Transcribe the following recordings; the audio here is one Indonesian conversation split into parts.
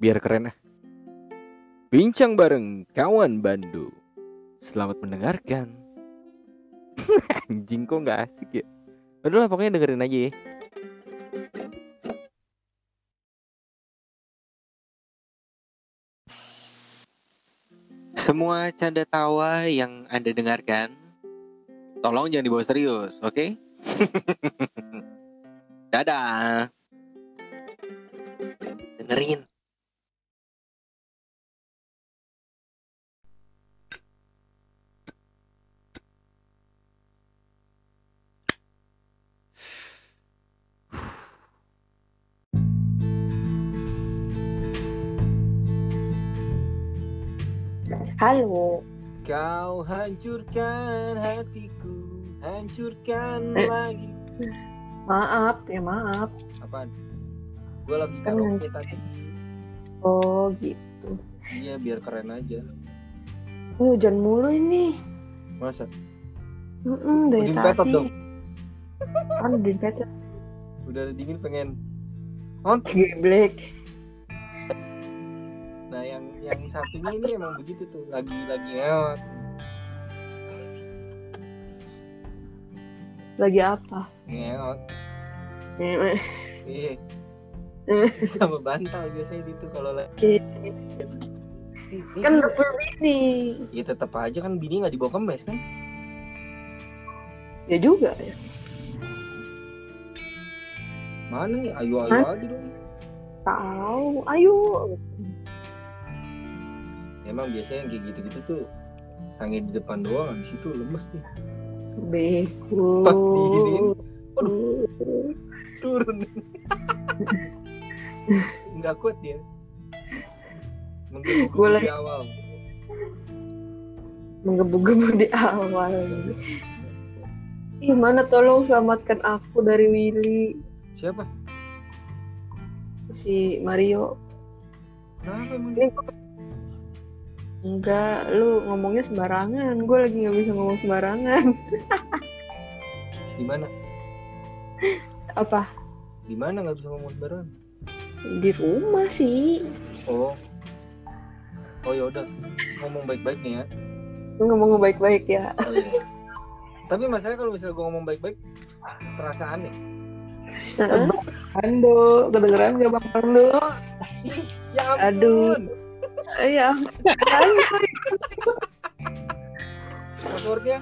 Biar keren ah. Bincang bareng kawan Bandu. Selamat mendengarkan. Anjing kok nggak asik ya. Udah lah pokoknya dengerin aja ya. Semua canda tawa yang Anda dengarkan, tolong jangan dibawa serius, oke? Dadah. Dengerin. Halo. Kau hancurkan hatiku, hancurkan Eh. lagi. Maaf, ya maaf. Apaan? Gue lagi karaoke hancur. tadi. Oh, gitu. Iya biar keren aja. Ini hujan mulu ini. Masa? Mm-mm, dari Udin tadi. dong. Kan. Udah dingin pengen. On. Geblek. Nah yang yang satunya ini emang begitu tuh, lagi lagi ngeot. Lagi apa? Eh, Iya. Sama bantal biasanya gitu kalau lagi. kan dapur ini. Ya tetap aja kan bini nggak dibawa ke mes kan? Ya juga ya. Mana nih? Ayo ayo Hah? aja dong. Tahu. Ayo. Emang biasanya yang kayak gitu-gitu tuh sange di depan doang, habis itu lemes nih. Bego. Pas diinin. Waduh. Turun. Nggak kuat dia. Menggebu-gebu di awal. Menggebu-gebu di awal. Ih, mana tolong selamatkan aku dari Willy. Siapa? Si Mario. Kenapa? Ini Enggak, lu ngomongnya sembarangan. Gue lagi nggak bisa ngomong sembarangan. Di mana? Apa? Di mana nggak bisa ngomong sembarangan? Di rumah sih. Oh. Oh ya udah. Ngomong baik-baik nih ya. Ngomong baik-baik ya. Oh, iya. Tapi masalahnya kalau misalnya gue ngomong baik-baik terasa aneh. Ando, kedengeran gak Bang Ando? Ya ampun. Aduh. Iya. Passwordnya?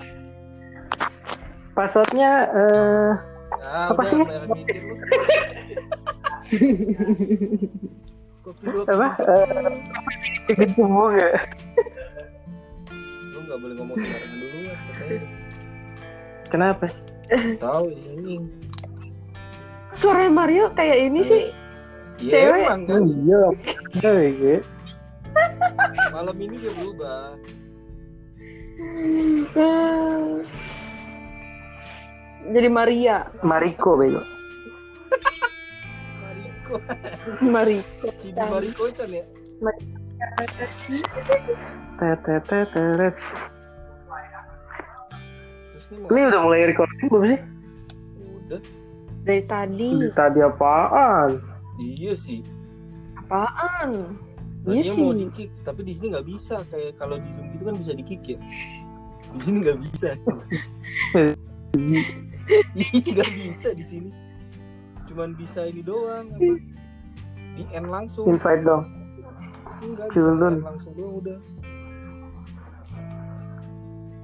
Passwordnya eh Ah, Apa sih? apa? kopi. Eh, gitu ya. Lu nggak boleh ngomong sembarangan dulu ya. katanya. Kenapa? Tahu ini. Suara Mario kayak ini sih. Iya Cewek. emang kan. Oh, iya. Iya, iya. Malam ini dia berubah. Jadi Maria. Mariko bego. Mariko. Mariko. Cibi Mariko Chan ya. Tetet tetet. Terus ini udah mulai recording belum sih? udah. Dari tadi. Tadi apaan? Iya sih. Apaan? Iya sih. mau di kick, tapi di sini nggak bisa. Kayak kalau di zoom gitu kan bisa di kick ya. Di sini nggak bisa. Nggak bisa di sini. Cuman bisa ini doang. Apa? Di end langsung. Invite dong. Enggak end langsung doang udah.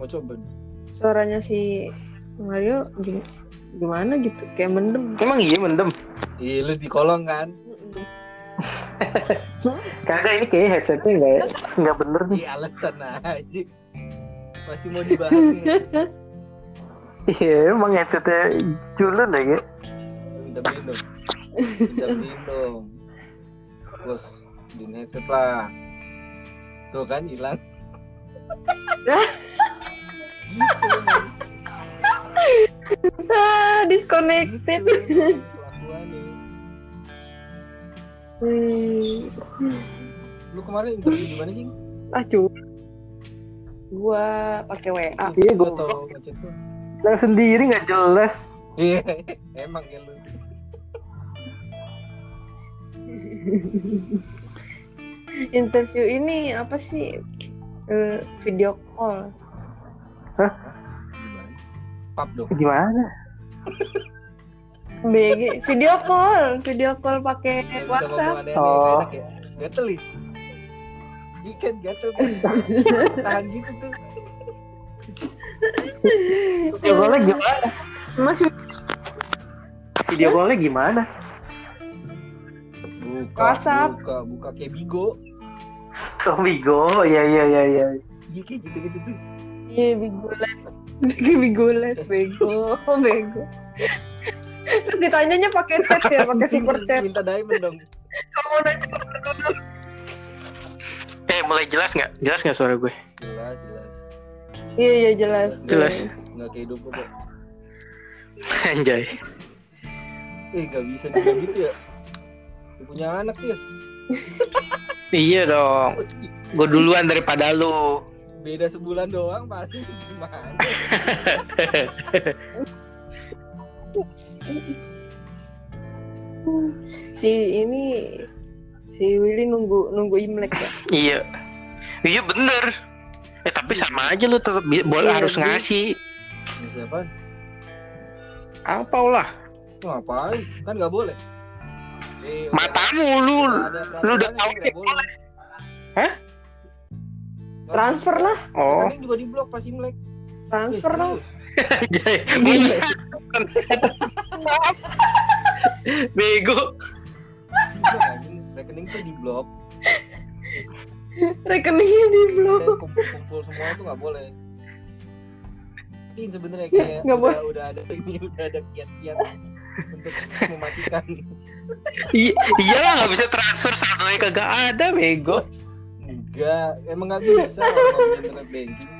Mau coba nih. Suaranya si Mario gi- gimana gitu? Kayak mendem. Emang iya mendem. Ih, lu di kolong kan? Kagak ini kayak headsetnya nggak nggak bener nih. Iya alasan aja. Masih mau dibahas nih. Iya emang headsetnya culun ya gitu. Minta. Minta beliin dong. Bos, beliin headset lah. Tuh kan hilang. gitu. Ah, disconnected. Gitu. Hmm. Lu kemarin interview di mana sih? Ah, cu. Gua pakai WA. Iya, Gua tau ngechat lu. Yang sendiri nggak jelas. Iya, emang ya lu. interview ini apa sih Eh, video call Gimana? Pap dong. Gimana? BG video call video call pakai WhatsApp Oh. enak ya. Gatel nih. Ikan gatel. Tahan gitu tuh. Video call gimana? masih Video call gimana? Buka, WhatsApp. buka, buka kayak bigo. Oh, Bigo. Iya, iya, iya, iya. Iya kayak gitu-gitu tuh. iya bigo live bigo live bego bego terus ditanyanya pakai chat ya pakai super chat Minta diamond dong. kamu nanya Eh, mulai jelas nggak? Jelas nggak suara gue? Jelas, jelas. iya iya jelas Jelas. Nggak kayak hidup gue. Anjay. Eh gak bisa juga gitu ya. Punya anak ya. Iya dong. Gue duluan daripada lu. Beda sebulan doang paling gimana? si ini si Willy nunggu nunggu imlek ya Iya. Iya bener. Eh tapi sama aja lu tetap boleh Iya, harus ngasih. Siapa? Apa lah? Ngapain? Kan gak boleh. Eh, Matamu lu. ada lu udah tahu nggak boleh. Hah? Nggak transfer lah Oh, juga di blok pas Imlek. transfer lah. Bego. Rekening tuh di blok. rekeningnya di blok kumpul-kumpul semua tuh nggak boleh. Ini sebenarnya kayak Nggak udah, udah ada ini udah ada kiat-kiat untuk mematikan. I- iyalah nggak bisa transfer saldonya kagak ada, bego. Enggak, emang nggak bisa kalau internet banking.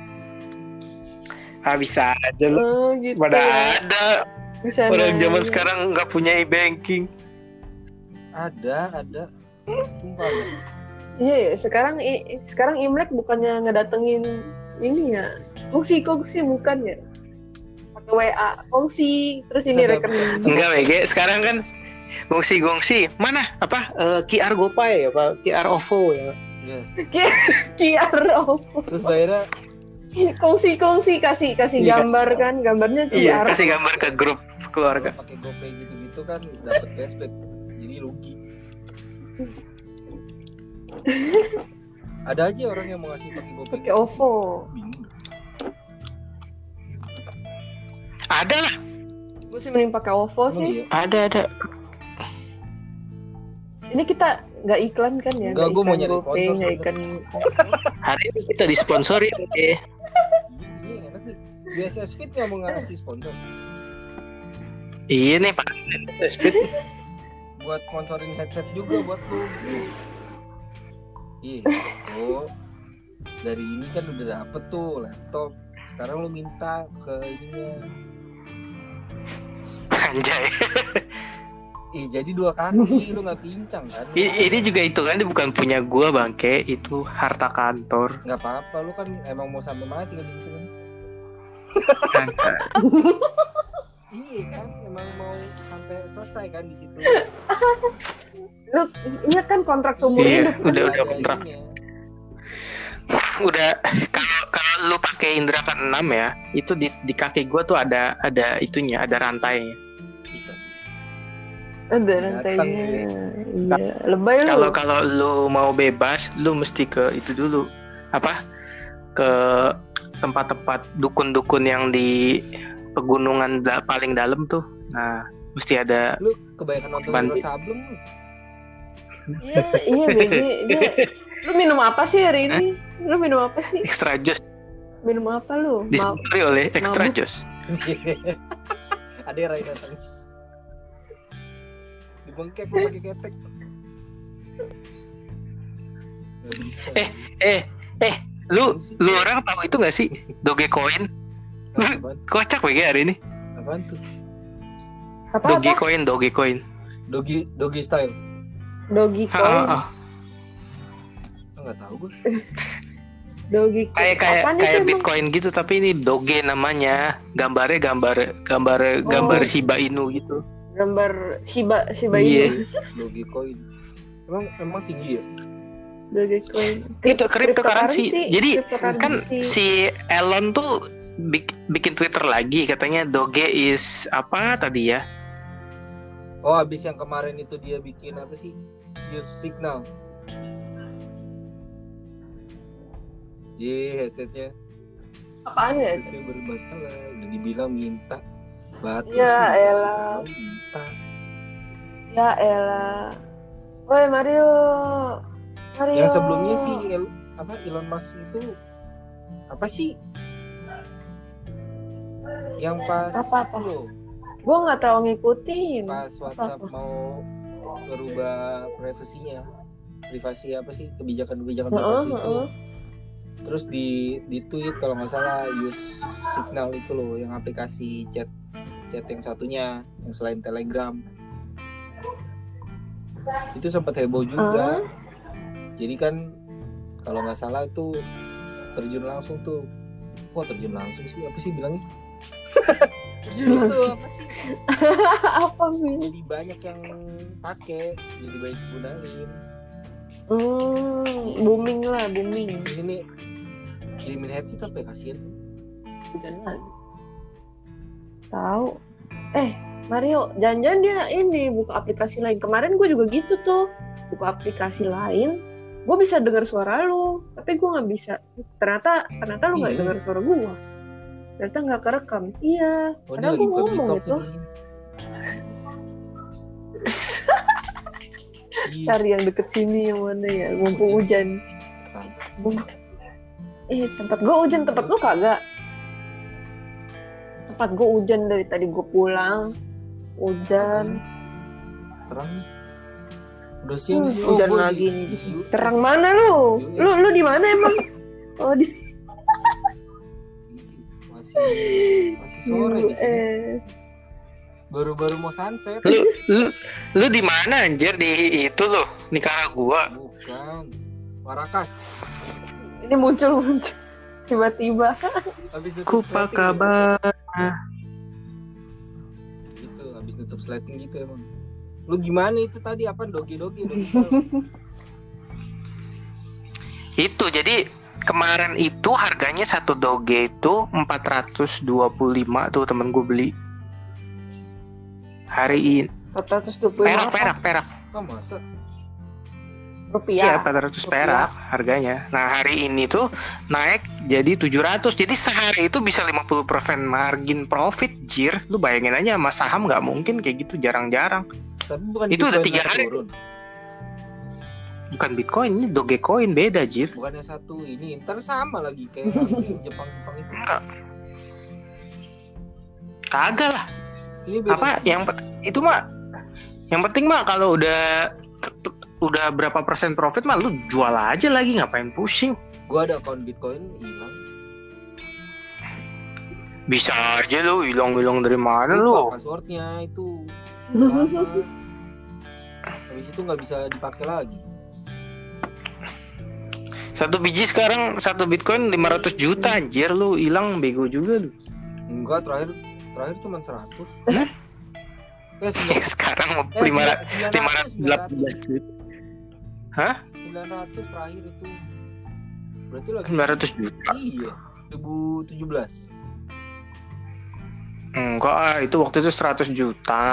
Ah bisa aja lu. oh gitu Pada ya. ada Bisa orang zaman nanya. sekarang nggak punya e-banking. Ada, ada. Sumpah ada. iya ya sekarang i- sekarang imlek bukannya ngedatengin ini ya kongsi kongsi bukan ya pakai WA kongsi terus ini rekening Enggak, BG. Sekarang kan gongsi-gongsi. Mana? Apa? Eh, QR GoPay apa? QR OVO ya? Iya. QR OVO. Terus bayarnya kongsi kongsi kasih kasih Iya. gambar kan gambarnya Iya, QR kasih gambar ke grup keluarga. pakai GoPay gitu-gitu kan dapat cashback. Jadi rugi. ada aja orang yang mau ngasih pakai GoPay. pakai OVO Bingung. Ada lah, gue sih mending pakai OVO Emang sih iya? ada ada. ini kita nggak iklan kan ya Nggak, gua mau nyari GoPay sponsor iklan Hari ini kita disponsori. oke. Iya, iya nih. BSS Fit nggak mau ngasih sponsor. Iya nih Pak. Speed. Buat sponsorin headset juga buat lu. Iya, oh. Dari ini kan udah dapet tuh laptop. Sekarang lu minta ke ininya. Anjay. Ih, jadi dua kaki lu nggak pincang kan? I- ini juga itu kan dia bukan punya gua bangke, itu harta kantor. Nggak apa-apa, lu kan emang mau sampai mati kan di situ kan? Iya kan, emang mau sampai selesai kan di situ. lu ini kan kontrak seumur Iya, udah udah kontrak. Udah kalau kalau lu pakai Indra kan 6 ya, itu di, di kaki gua tuh ada ada itunya, ada rantainya. Ada rantainya ya. iya lebay lu Kalau kalau lu mau bebas, lu mesti ke itu dulu. Apa? Ke tempat-tempat dukun-dukun yang di pegunungan da- paling dalam tuh. Nah, mesti ada Lu kebanyakan nonton Sableng lu. iya iya Dia- lu minum apa sih hari ini lu minum apa sih extra juice minum apa lu disponsori oleh extra juice. Ada Rai datang. Dibengkek pakai ketek. Eh, eh, eh, lu lu orang tahu itu gak sih Dogecoin? Kocak WG hari ini. Apaan tuh? apa apa Dogecoin, Dogecoin. Dogi Dogi style. dogi Ah, ah, coin ah. Oh, nggak tahu gue. dogi coin Kayak kayak kayak emang? Bitcoin gitu tapi ini Doge namanya. Gambarnya gambar gambar gambar Oh. Shiba Inu gitu. gambar shiba shiba Iya. inu Dogi coin. Emang emang tinggi ya? Dogecoin. Itu cryptocurrency. Jadi Cryptocurrency. kan si Elon tuh bik- bikin Twitter lagi katanya Doge is apa tadi ya? Oh, habis yang kemarin itu dia bikin apa sih? Use signal. Iya, headsetnya. apaan ya? Headsetnya bermasalah. Udah dibilang minta batas. Ya elah. Minta. Ya elah. Woi Mario. Mario. Yang sebelumnya sih El- apa Elon Musk itu apa sih? Yang pas Apa, apa? itu Gue nggak tahu ngikutin. pas WhatsApp Apa? mau merubah privasinya. Privasi apa sih? Kebijakan-kebijakan Heeh, privasi itu. heeh. Terus di di tweet kalau nggak salah use signal itu loh yang aplikasi chat chat yang satunya yang selain Telegram. Itu sempat heboh juga. Ah. Jadi kan kalau nggak salah itu terjun langsung tuh. Wah terjun langsung sih apa sih bilangnya? Terjun itu langsung. apa sih? apa sih? Jadi banyak yang pakai, jadi baik gunain. Hmm, booming lah, booming. Di sini kirimin headset apa ya kasihan? Udah lagi. Tahu. Eh, Mario, jangan-jangan dia ini buka aplikasi lain. Kemarin gue juga gitu tuh, buka aplikasi lain. Gue bisa dengar suara lu, tapi gue nggak bisa. Ternyata, ternyata lu nggak Iya. dengar suara gue. Ternyata nggak kerekam. Iya, Oh lagi gue ngomong itu. Cari yang deket sini yang mana ya, mumpung hujan. Eh, tempat gue hujan, tempat lu kagak. Tempat gue hujan dari tadi gue pulang. Hujan. terang udah siang Hmm, nih. hujan gua lagi di- nih. Terang mana lu? US. Lu lu di mana emang? Oh di masih masih sore di sini eh. baru-baru mau sunset Lu lu lu di mana anjir di itu loh Nicaragua. bukan Warakas Ini muncul muncul tiba-tiba. habis nutup Ku apa slating kabar? gitu habis nutup slating gitu emang lu gimana itu tadi apa dogi dogi Itu jadi kemarin itu harganya satu doge itu 425 tuh temen gue beli. Hari ini 425 perak perak perak. oh masa Iya, rupiah. 400 perak harganya. Nah, hari ini tuh naik jadi 700. Jadi sehari itu bisa 50% margin profit, jir. Lu bayangin aja sama saham nggak mungkin kayak gitu, jarang-jarang. Tapi bukan Itu udah tiga hari. turun Bukan Bitcoin, ini Dogecoin beda, jir. bukannya satu ini ntar sama lagi kayak yang Jepang Jepang itu Enggak. Kagak lah. ini beda Apa yang itu mah yang penting mah kalau udah udah berapa persen profit mah lu jual aja lagi ngapain pusing. gua ada akun Bitcoin hilang Bisa aja lu hilang-hilang dari mana Lupa lu? passwordnya itu. Habis itu nggak bisa dipakai lagi Satu biji sekarang satu Bitcoin 500 juta anjir lu hilang bego juga lu. enggak terakhir terakhir cuma 100 Hah? eh, sembilan- sekarang eh, lima sembilan- lima 900, ratus juta. Hah? 900 terakhir itu berarti lagi 900 juta. iya 2017 Enggak, ah, itu waktu itu 100 juta.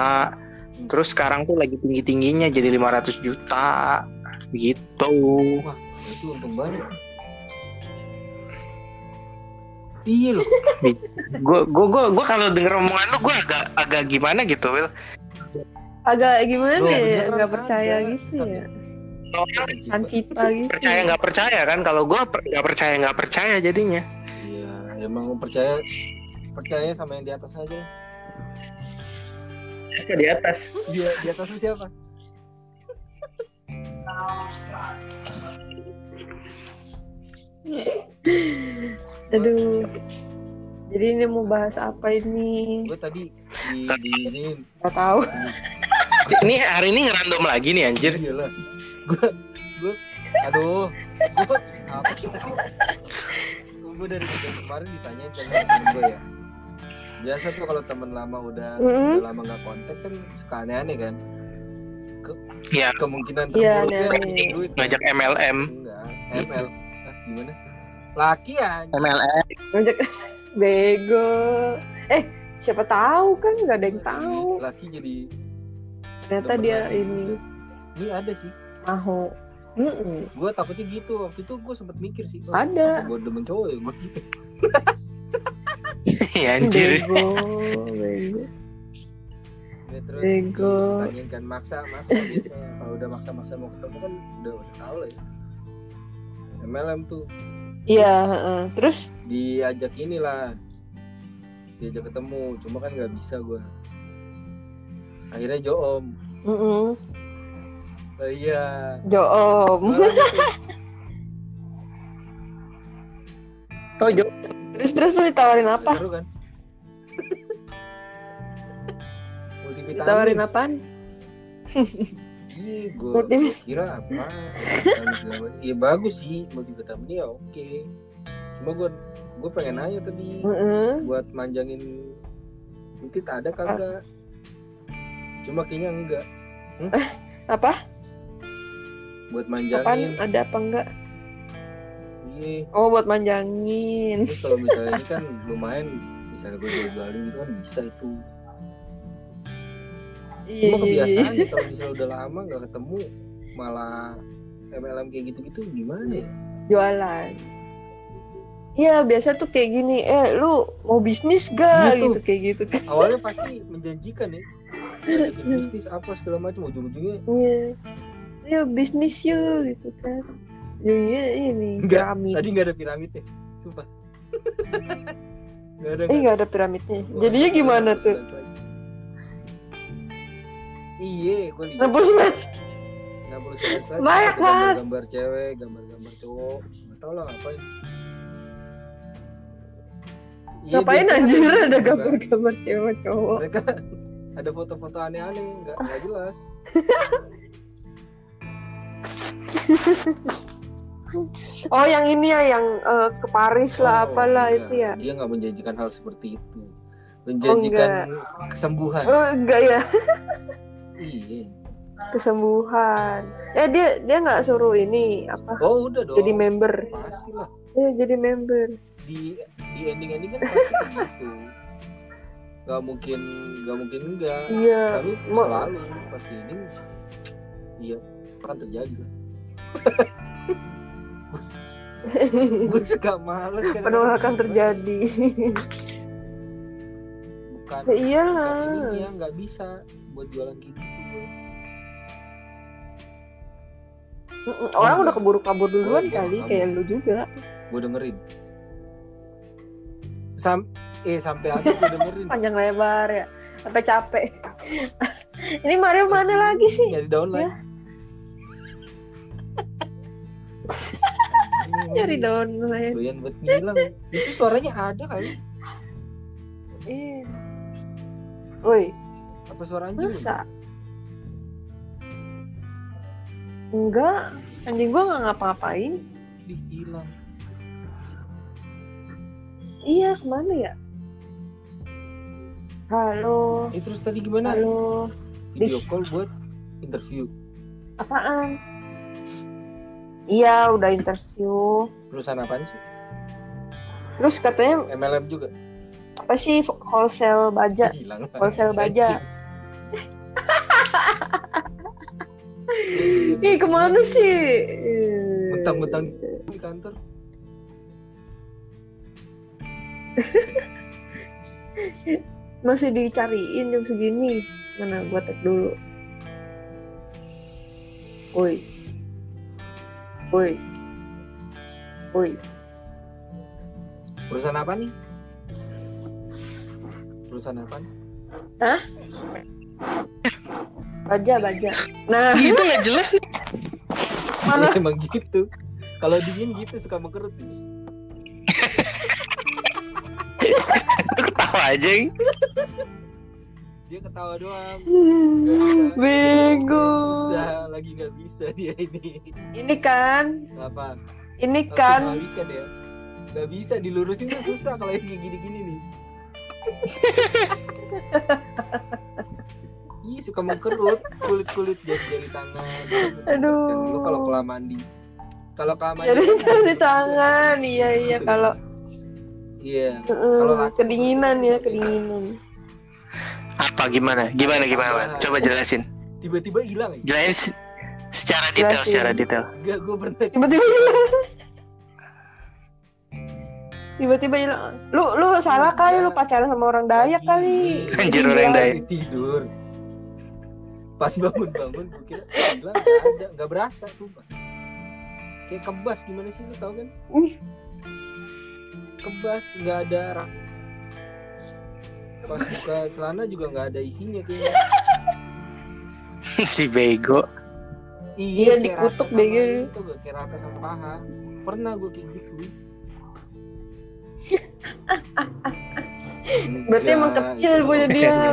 Terus sekarang tuh lagi tinggi-tingginya jadi 500 juta. Gitu. wah itu untung banget iya loh Gue gue gue gue kalau denger omongan lu gue agak agak gimana gitu, Will. Agak gimana Loh, ya? Nggak percaya ada. gitu ya. Sancipa gitu. Percaya nggak percaya kan? Kalau gue nggak percaya nggak percaya jadinya. iya emang percaya percaya sama yang di atas aja Di atas. dia di atas itu siapa Aduh. Jadi ini mau bahas apa ini? gue tadi di di ini Gak tahu. Ini hari ini ngerandom lagi nih anjir. Iya lah. Gue gue aduh. Gue apa sih tadi? Gue dari kemarin ditanyain sama temen gue ya. Biasa tuh kalau temen lama udah, Mm-mm. udah lama nggak kontak kan suka aneh-aneh kan. Iya. Kemungkinan Iya, terburuknya aneh-aneh. duit. Ngajak MLM. Enggak. ML Hah, gimana laki anjing MLM ngajak bego eh siapa tahu kan nggak ada yang tahu laki jadi ternyata dia ini ini ada sih mau Mm-mm. gue takutnya gitu waktu itu gue sempet mikir sih oh, Ada. gue demen cowok ya ya anjir. Bego bego. Ya, terus Bego. tanyain kan maksa maksa. Biasa kalau udah maksa maksa mau ketemu kan udah udah tahu lah ya. MLM tuh. Iya heeh. terus? Diajak inilah. Diajak ketemu. Cuma kan nggak bisa gue akhirnya joom. Mm oh, iya. Joom. Malah gitu. Terus terus lu ditawarin apa? Seru kan? Multivitamin. Ditawarin apaan? Iya gue kira apa? Iya bagus sih multivitamin. Ya oke. Cuma gue gue pengen nanya tadi Mm-mm. buat manjangin mungkin ada kagak? Cuma kayaknya enggak. Apa? Buat apaan? Manjangin ada apa enggak iya oh buat manjangin terus kalau misalnya ini kan lumayan misalnya gue jual jualin gitu kan bisa itu iya cuma iya, iya. kebiasaan ya kalau misalnya udah lama nggak ketemu malah MLM kayak gitu-gitu gimana ya jualan Iya biasa tuh kayak gini, eh lu mau bisnis gak Gitu. gitu kayak gitu kan? awalnya pasti menjanjikan ya bisnis apa segala macam ujung-ujungnya Iya, ayo bisnis yuk gitu kan. Ujungnya ini Enggak, piramid. tadi nggak ada piramidnya sumpah nggak ada Eh nggak ada piramidnya. Jadinya gimana tuh? iya gue lihat Nebus mas. 60 slide slide Banyak banget. gambar cewek gambar-gambar cowok nggak tahu lah ngapain Iya, Ngapain anjir ada gambar-gambar cewek cowok. mereka ada foto-foto aneh-aneh nggak jelas Oh yang ini ya yang eh, ke Paris lah Oh, apalah enggak. itu ya. dia nggak menjanjikan hal seperti itu menjanjikan kesembuhan Oh enggak ya iya kesembuhan. Eh dia dia nggak suruh ini apa? oh udah dong Jadi member. pastilah Iya jadi member. di di ending ending kan pasti begitu nggak mungkin nggak mungkin enggak Iya. lalu selalu pasti ini iya akan terjadi lah gue suka males kan Penolakan terjadi. bukan ya iyalah. bukan ininya nggak bisa buat jualan kayak gitu gue Orang udah keburu kabur duluan Oh, kali kabur. kayak lu juga. gue dengerin Sam eh sampai habis gue dengerin Panjang lebar ya. Sampai capek. Ini Mario mana lagi sih? nyari downline Nyari downline. doyan buat ngilang itu suaranya ada kali Iya. Woi, apa suara anjing masa? Enggak, anjing gua nggak ngapa-ngapain. Di, hilang Iya, ke mana ya? Halo, eh terus tadi gimana halo. video Di- call buat interview Apaan? Iya, udah interview. perusahaan apaan sih Terus katanya MLM juga apa sih wholesale baja? hilang Wholesale baja. Ih, ke mana sih? Mentang-mentang di kantor Masih dicariin jam segini. Mana gua tag dulu. Woi. Woi. Woi. perusahaan apa nih perusahaan apa nih? Baja, baja. Nah, Gitu nggak jelas nih. Mana? Iya, emang gitu kalau dingin gitu suka mengkerut ya. Ketawa aja. Dia ketawa doang bisa. Bego. susah lagi nggak bisa dia ini Ini kan, apa ini Harus kan. ya nggak bisa dilurusin tuh susah kalau yang kayak gini-gini nih Ih suka mengkerut kulit kulit jari jari tangan Aduh. Kan lu kalau kelamaan di kalau keamanan Jadi di tangan, iya iya kalau iya mm, Kalau kedinginan ya kedinginan. Apa gimana? Gimana gimana? Coba jelasin. tiba-tiba hilang ya Jelasin se- secara detail, Jelasin. secara detail. enggak gue pernah Tiba-tiba hilang. Tiba-tiba hilang. Lu lu salah kali lu pacaran sama orang Dayak kali. Anjir, orang hilang. Dayak. tidur pas bangun-bangun gue kira hilang nggak ada nggak berasa sumpah kayak kebas gimana sih lu tau kan Ih. kebas nggak ada pas buka celana juga nggak ada isinya kayaknya si bego. Iya, kayak dikutuk bego. itu gak kayak rata sama paha pernah gue kayak gitu Berarti emang kecil punya dia.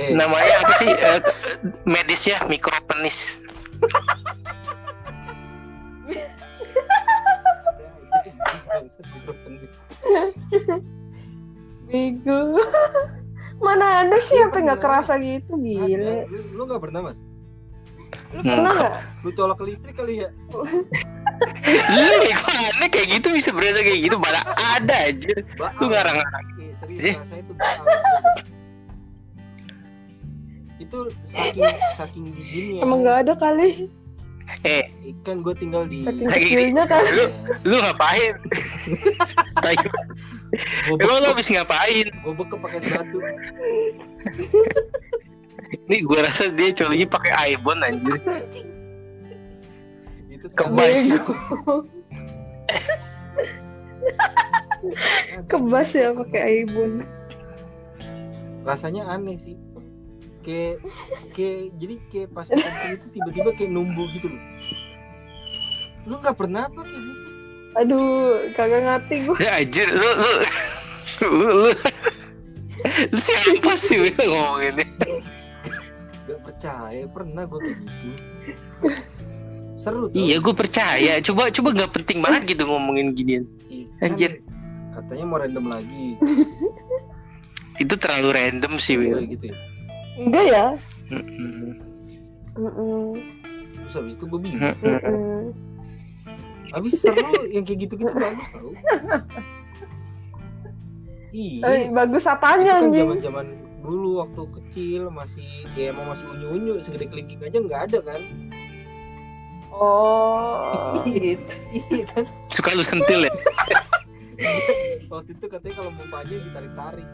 eh, Namanya apa sih eh, medisnya mikropenis. Bego. Mana ada sih Iya, sampai nggak kerasa gitu gile. Ada. Lu, lu gak pernah man? Lu pernah nggak? Lu colok ke listrik kali ya? Lu bego aneh kayak gitu bisa berasa kayak gitu malah ada aja. Baal. Lu ngarang-ngarang. Eh, serius Eh. rasanya itu itu saking saking dinginnya Emang nggak ada kali. Eh, kan gue tinggal di kecilnya kan. lu lu ngapain? Gue Emang lu habis ngapain? gue bekep pakai sepatu Nih gua rasa dia colinya pakai Aibon anjir. itu Kebas. Kebas ya pakai aibun. rasanya aneh sih kayak kayak jadi kayak pas kencing itu tiba-tiba kayak numbuh gitu loh lu nggak pernah apa kayak gitu Aduh, kagak ngerti gue. Ya anjir lu lu lu lu, lu siapa sih Wil, ngomong ini? Gak percaya pernah gue kayak gitu seru tuh Iya gue percaya. Coba coba nggak penting banget gitu ngomongin ginian. Ih, kan Anjir. katanya mau random lagi Itu terlalu random sih Wil. Kayak gitu ya Enggak ya? Mm-mm. Mm-mm. terus habis itu gue bingung Mm-mm. Mm-mm. habis seru yang kayak gitu-gitu bagus tau Eh, iya bagus itu apanya kan anjing? zaman zaman dulu waktu kecil masih ya emang masih unyu unyu segede kelingking aja nggak ada kan Oh, gitu. iya kan Suka lu sentil ya? waktu itu katanya kalau mau panjang ditarik tarik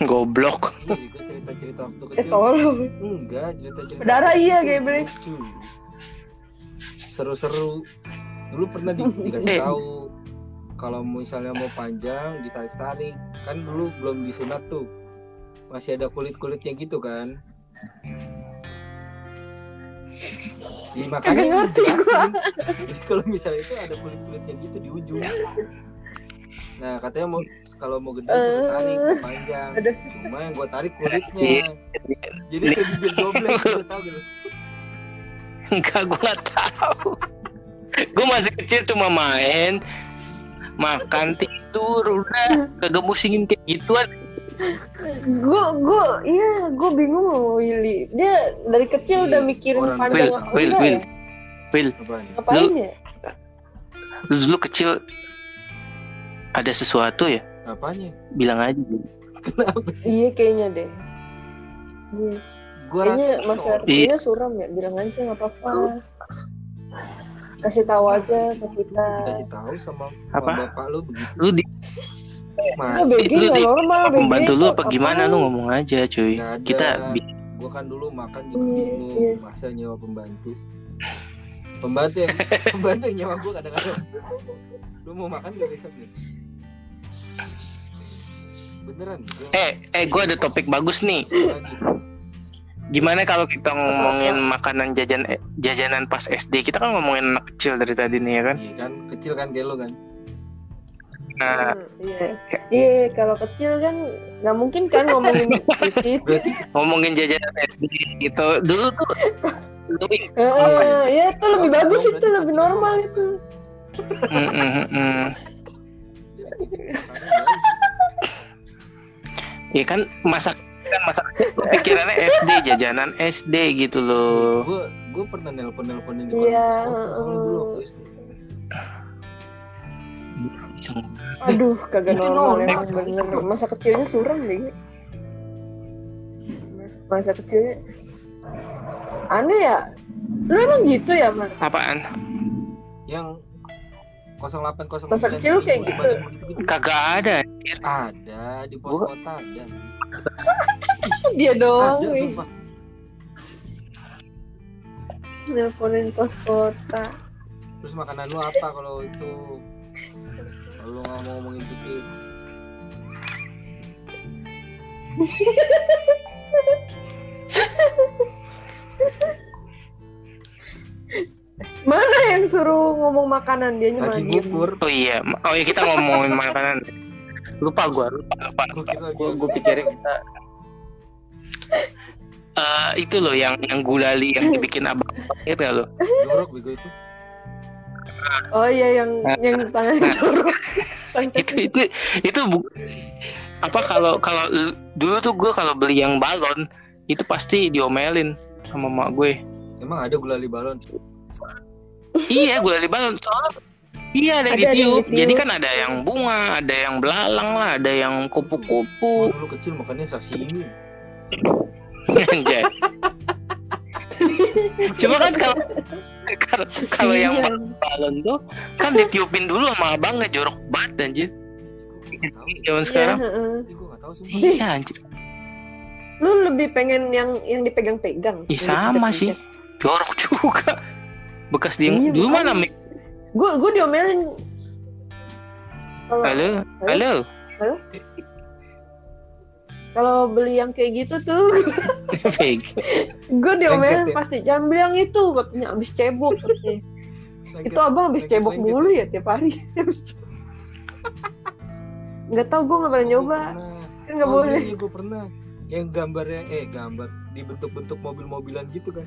Goblok. iya gue cerita cerita waktu Eh, kecil tolong. enggak cerita cerita Berdarah iya, geblek. seru seru dulu pernah di, dikasih tahu kalau misalnya mau panjang ditarik tarik kan dulu belum disunat tuh masih ada kulit kulitnya gitu kan Iya makanya ngerti dijelasin. Jadi kalau misalnya itu ada kulit kulitnya gitu di ujung. Nah katanya mau kalau mau gede suruh tarik panjang. Aduh. Cuma yang gua tarik kulitnya. Jadi kayak bibir doblek lu tau gitu. Enggak gue nggak tahu. Gue masih kecil cuma main, makan tidur udah kagak musingin kayak gituan. Gue, gue, iya, gue bingung loh Willy. Dia dari kecil Iya, udah mikirin orang panjang Will, apa Will, Will, ya? Will, Apaan? Ngapain ya? lu dulu kecil ada sesuatu ya? Apanya? Bilang aja. Kenapa sih? Iya kayaknya deh. Iya. Gua Kayaknya rasa Mas kalau- Artinya suram ya, bilang aja nggak apa-apa. Kasih tahu aja ke kita. dikasih tahu sama, sama Apa? bapak lu begitu. Lu di Mas, Nah, BG lu nggak di- normal, pembantu lu apa Apaan? gimana lu ngomong aja cuy. Kita gua kan dulu makan juga Iya, bingung iya. masa nyewa pembantu. Pembantu yang pembantu yang nyewa gua kadang-kadang. Lu mau makan gak besok nih? Beneran? Gua eh eh gue ada topik bagus nih. Gimana kalau kita ngomongin makanan jajan eh, jajanan pas SD? Kita kan ngomongin anak kecil dari tadi nih ya kan. Iya kan kecil kan kayak lu kan. Nah, Hmm, Iya, iya kalau kecil kan nggak mungkin kan ngomongin. Berarti ngomongin jajanan SD gitu. Dulu tuh lu Heeh, ya itu lebih Oh, bagus itu lebih normal itu. Mm, mm, mm, mm. Ya kan masa kan masa kecil tuh pikirannya SD jajanan SD gitu loh. gue gue pernah nelpon nelponin di Iya, koran soalnya dulu waktu SD Aduh, kagak normal emang bener. Masa kecilnya suram deh. Masa kecilnya aneh ya. Lu emang gitu ya, Mar? Apaan? yang 0809 Masa kecil kayak gitu. gitu Kagak ada. ada di pos Gua- kota ada Dia doang, ada wih. sumpah Nelponin pos kota. terus makanan lu apa kalau itu kalau lu nggak mau ngomongin titik Mana yang suruh ngomong makanan? Dia lagi lagi ngukur Oh iya, oh iya kita ngomongin makanan. Lupa gua, lupa, lupa. Gua Gua, gua pikirin kita. Eh, itu loh yang yang gulali yang dibikin abang. Itu nggak lo? jorok bego itu. Oh iya yang yang tangan jorok. itu itu itu bu- apa kalau kalau dulu tuh gue kalau beli yang balon itu pasti diomelin sama mak gue. Emang ada gulali balon iya gulali balon soalnya iya ada, yang Ada, yang ditiup. jadi kan ada yang bunga ada yang belalang lah ada yang kupu-kupu. Dulu kecil makannya sashimi Anjay. cuma kan kalau kalau kalau yang Iya. balon tuh kan ditiupin dulu sama abangnya jorok banget anjir. Zaman Iya, sekarang sumpah iya anjir. Lu lebih pengen yang yang dipegang-pegang. Ih, sama sih. jorok juga bekas dia Iya, dulu mana makanya. Mi? Gue gue diomelin. Kalau halo halo kalau beli yang kayak gitu tuh, gue diomelin Lengket ya? pasti jangan beli yang itu katanya abis cebok katanya. Itu abang abis lengket, cebok mulu ya tiap hari. Nggak tahu gue nggak pernah Gua nyoba, pernah. kan nggak oh, boleh. Iya, gue pernah. Yang gambarnya eh gambar dibentuk-bentuk mobil-mobilan gitu kan.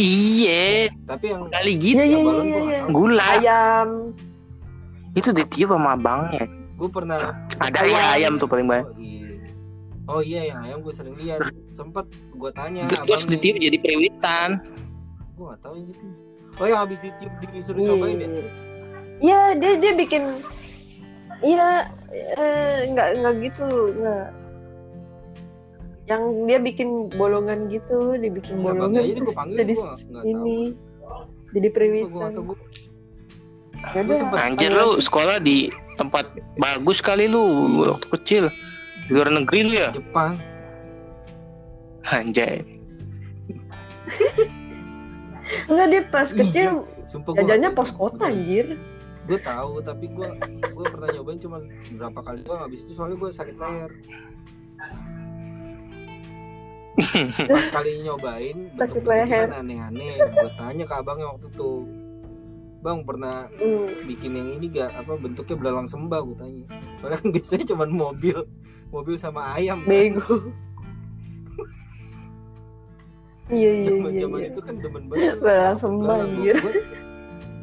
Iya Tapi yang kali gitu Iya iya yang iya balon iya. iya. gula Ayam. itu ditiup sama abangnya Gue pernah ada ya ayam tuh paling banyak Oh iya. Oh iya yang ayam gue sering lihat. Sempet gue tanya terus, terus abangnya. ditiup jadi periwitan Gue gak tahu yang gitu. Oh yang habis ditiup disuruh cobain ya? Iya. Iya dia dia bikin. Iya eh, nggak nggak gitu nggak. Yang dia bikin bolongan gitu, dia bikin Enggak bang bolongan aja gue terus panggil jadi gue tahu. ini jadi Gue tahu. Gue Ya Gua sempet- anjir lu sekolah di tempat bagus kali lu waktu kecil di luar negeri lu ya Jepang. anjay Enggak dia pas kecil Sumpah gue jajannya pos kota anjir. Gue tahu tapi gue gue pernah nyobain cuma berapa kali doang habis itu soalnya gue sakit leher. Pas kali nyobain Sakit leher. kan aneh-aneh. Gue tanya ke abangnya waktu itu. Bang pernah Hmm. bikin yang ini gak apa bentuknya belalang sembah gue tanya. Soalnya kan biasanya cuma mobil, mobil sama ayam. Kan. Bego. Iya iya Zaman iya. zaman iya. itu kan demen banget. Belalang sembah, anjir.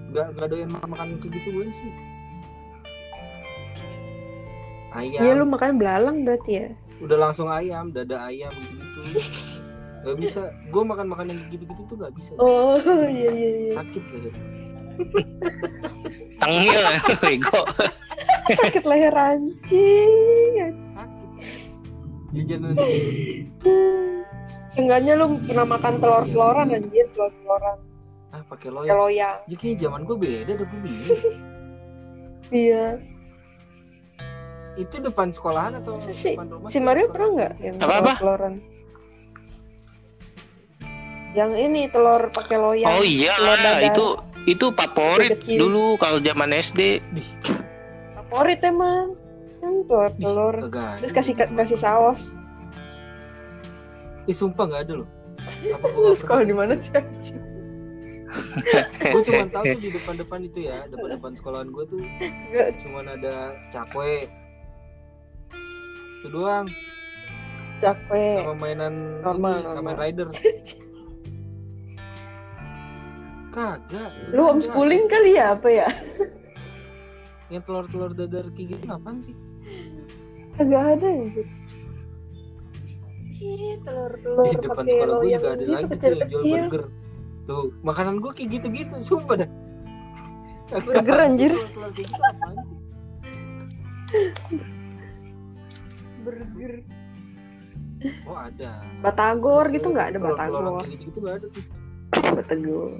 Nggak nggak doyan makan makan kayak gitu gue sih. Ayam. Iya lu makanya belalang berarti ya. udah langsung ayam dada ayam gitu gak bisa gue makan makan yang gitu gitu tuh gak bisa Oh iya iya iya. sakit leher tengil bego Sakit leher anjing. sakit jajanan Hmm. Seenggaknya lu pernah makan telur-teloran anjir, telur-teloran. ah pakai Pakai loyang loyang. jadi zaman gue beda udah gue Iya. itu depan sekolahan atau sih? depan rumah Si? Mario pernah nggak yang Apa-apa? telur-teloran? Yang ini telur pakai loyang. oh iya telur dadar. itu itu favorit Kecil. dulu kalau zaman SD favorit emang. Kan telur telur. Terus kasih kasih saus. Ih sumpah gak ada loh apa sekolah di mana sih? gue cuma tahu tuh di depan-depan itu ya depan-depan sekolahan gue tuh Nggak. cuma ada cakwe itu doang Cakwe. sama mainan Normal, ini, Kamen normal. Rider kagak Lu homeschooling kali ya apa ya? yang telur-telur dadar kayak gitu apaan sih Kagak ada ya. Ih, telur-telur di depan sekolah gue juga ada lagi tuh yang jual burger tuh makanan gue kayak gitu-gitu sumpah dah Burger, anjir. Kayak gitu apaan sih? Burger. oh ada Batagor gitu nggak ada batagor. kayak gitu-gitu nggak ada tuh Batagor.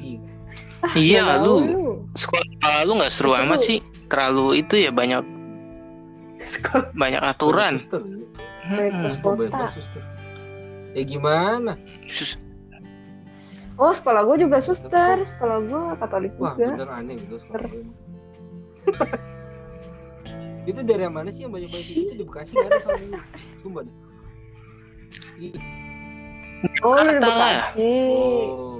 Ih, Iya Nggak lu tahu sekolah lu nggak seru amat sih. Terlalu itu ya banyak Sekolah banyak aturan. Oh, banyak kota. suster. Eh gimana? Sus- Oh sekolah gue juga suster. Sekolah gue Katolik Wah juga. bener aneh gitu sekolah itu dari mana sih yang banyak banyak itu di Bekasi sama ini Sumpah Oh di. Bekasi. Oh,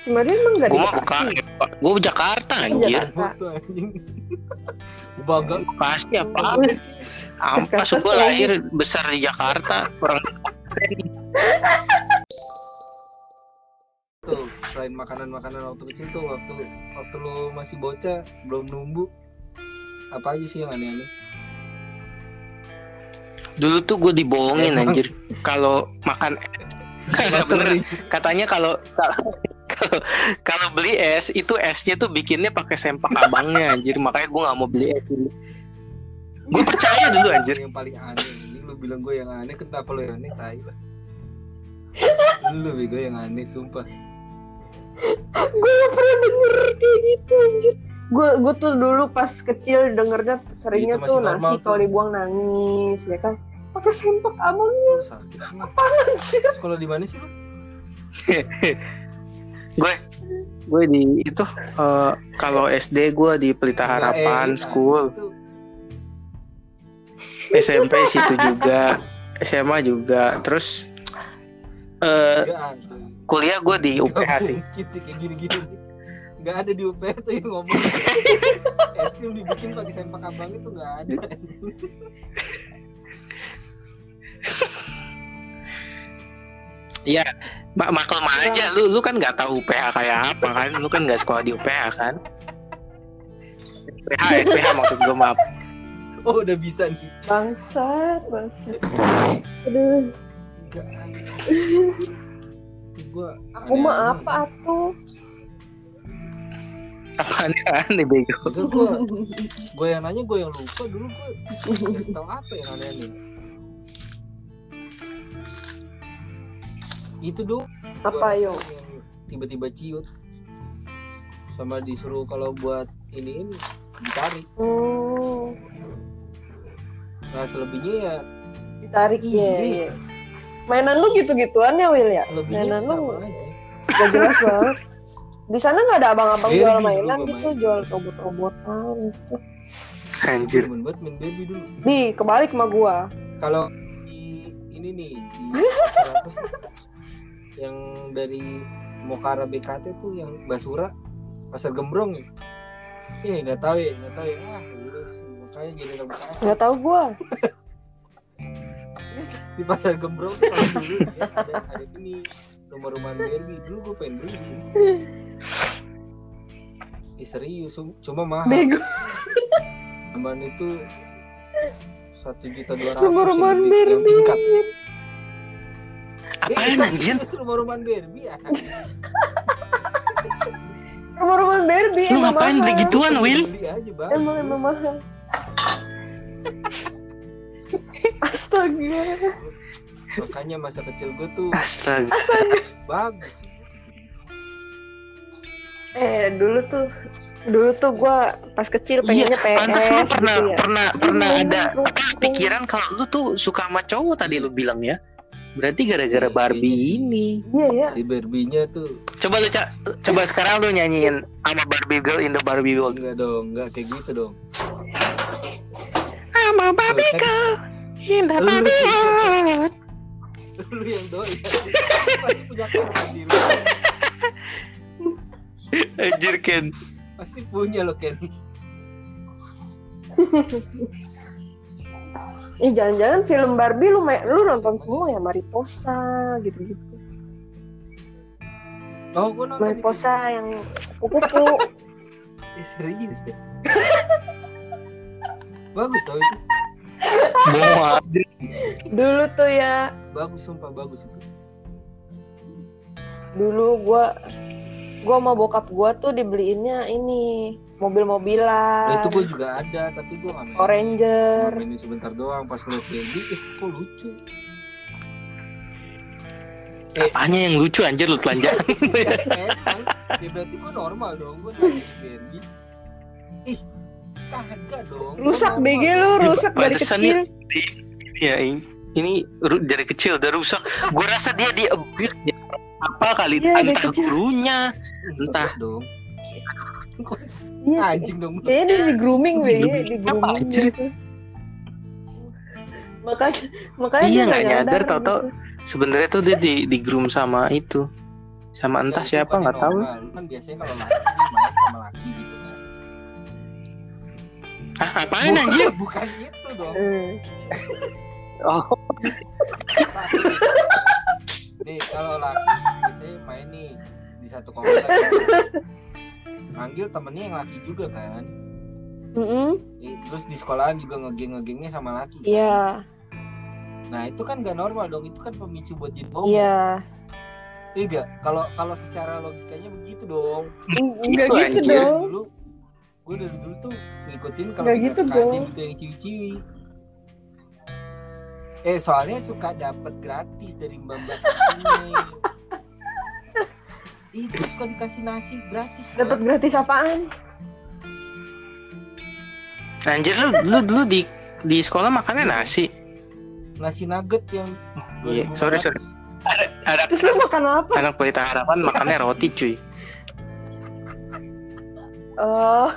Si Mario emang di Gua buka, Bekasi. gua Jakarta Iya, anjir. Jakarta. Bangga. Pasti apa? Ampas Jakarta gua lahir besar di Jakarta. Orang Tuh, selain makanan-makanan waktu kecil tuh waktu waktu lu masih bocah belum numbu apa aja sih yang aneh-aneh? dulu tuh gue dibohongin anjir. Kalau makan Kagak bener. Katanya kalau kalau kalau beli es itu esnya tuh bikinnya pakai sempak abangnya anjir. Makanya gue nggak mau beli es dulu. Gue percaya dulu anjir. Yang paling aneh. Ini lu bilang gue yang aneh, kenapa lu yang aneh? Tai lah. Lu bego yang aneh, sumpah. gue gak pernah denger kayak gitu anjir. Gue gue tuh dulu pas kecil dengernya seringnya tuh nasi kalau dibuang nangis ya kan. Pakai sempak abangnya sakit semua. anjir. Sekolah di mana sih lu? gue gue di itu eh, kalau SD gue di Pelita Harapan eh, School itu. SMP situ juga SMA juga terus eh ada. kuliah gue di UPH sih mungkin sih kayak gini-gini. Gak ada di UPH tuh yang ngomong. Es krim dibikin pakai sempak abang itu gak ada. Mak maklum aja lu lu kan nggak tahu UPH kayak apa kan lu kan nggak sekolah di UPH kan UPH FPH maksud gue maaf Oh udah bisa nih. Bangsat, bangsat. Aduh, Gak ada. Gua aku mah apa atuh? apa nih aneh bego gue yang nanya gue yang lupa dulu gue tahu apa yang aneh-aneh. Itu dong. Apa yo? tiba-tiba ciut sama disuruh kalau buat ini ini ditarik Oh, nah selebihnya ya ditarik Iya. ya. iya. Mainan lu gitu-gituan ya Will ya? selebihnya Mainan lu gak jelas banget. Di sana nggak ada abang-abang jual mainan gitu, main. jual robot-robotan gitu. anjir banget main Barbie dulu Nih, kebalik sama gua. kalau di ini nih di yang dari Mokara BKT tuh yang Basura pasar Gembrong ya Iya nggak tahu ya nggak tahu ya ah udah sih makanya jadi Bekasi Nggak tahu gua. di pasar Gembrong tuh dulu ya, ada ada ini rumah-rumahan Barbie dulu gue pengen beli. Ih, serius cuma mahal Bego. aman itu satu juta dua ratus Barbie. tingkat apaan anjir rumah-rumahan Barbie ya. Rumah-rumah Barbie lu ngapain beli gituan Will Emang emang mahal. Astaga. makanya masa kecil gue tuh astaga. Bagus. Eh dulu tuh dulu tuh gua pas kecil pengennya PS pantas lu pernah gitu ya. pernah pernah Iya, ada. pikiran kalau lu tuh suka sama cowok tadi lu bilang ya berarti gara-gara Iya, Barbie sih. Iya. ini. Ya. si Barbie-nya tuh. Coba lu Ca- coba sekarang lu nyanyiin sama Barbie girl in the Barbie world. Enggak dong enggak kayak gitu dong. Sama Barbie girl in the Lu- Barbie world. Lu yang doyan. Pasti punya rumah. Anjir Ken. Pasti punya lo Ken Eh jangan-jangan film Barbie lu lu nonton semua ya Mariposa gitu-gitu. oh gue nonton itu. Mariposa yang kupu-kupu. eh, serius deh bagus tau itu. Dulu tuh ya, bagus sumpah bagus itu dulu gua gua sama bokap gua tuh dibeliinnya ini mobil-mobilan. Nah, itu gue juga ada tapi gue nggak main Power Ranger. Cuma mainin sebentar doang pas ngeliat Bendy eh kok lucu Apanya yang lucu anjir lu telanjang. ya berarti gue normal dong gue Bendy ih kagak dong Rusak normal BG lu, Ya, rusak dari pantesan kecil. ya ini, ini ru- dari kecil udah rusak. Gue rasa dia di abuse ya. Apa kali Iya, dari entah gurunya, entah dong Iya, anjing dong. Kayaknya di grooming BG, di grooming gitu. Makanya makanya Iya, dia nggak nyadar, gitu. tau-tau sebenarnya tuh dia di di groom sama itu. Sama entah Ya, siapa nggak tahu. kan biasanya kalau laki main sama laki gitu kan. Ah, apaan anjir? bukan itu dong. Eh, Oh, nih kalau laki biasanya main nih di satu komplek manggil temennya yang laki juga kan mm-mm, Ih, terus di sekolahan juga ngegeng ngegengnya sama laki kan? Iya, nah itu kan gak normal dong itu kan pemicu buat jadi iya. iya gak kalau kalau secara logikanya begitu dong Enggak Itu, gitu anjir. dong. dulu gue dari dulu tuh ngikutin kalau gitu dong. itu yang ciwi-ciwi eh soalnya suka dapet gratis dari mbak mbak ini Terus suka dikasih nasi gratis Dapat gratis apaan? anjir lu lu dulu di di sekolah makannya nasi. nasi nugget yang Iya, 2500. sorry, sorry. Ada ada Terus lu makan apa? anak pelita harapan makannya roti cuy. Oh,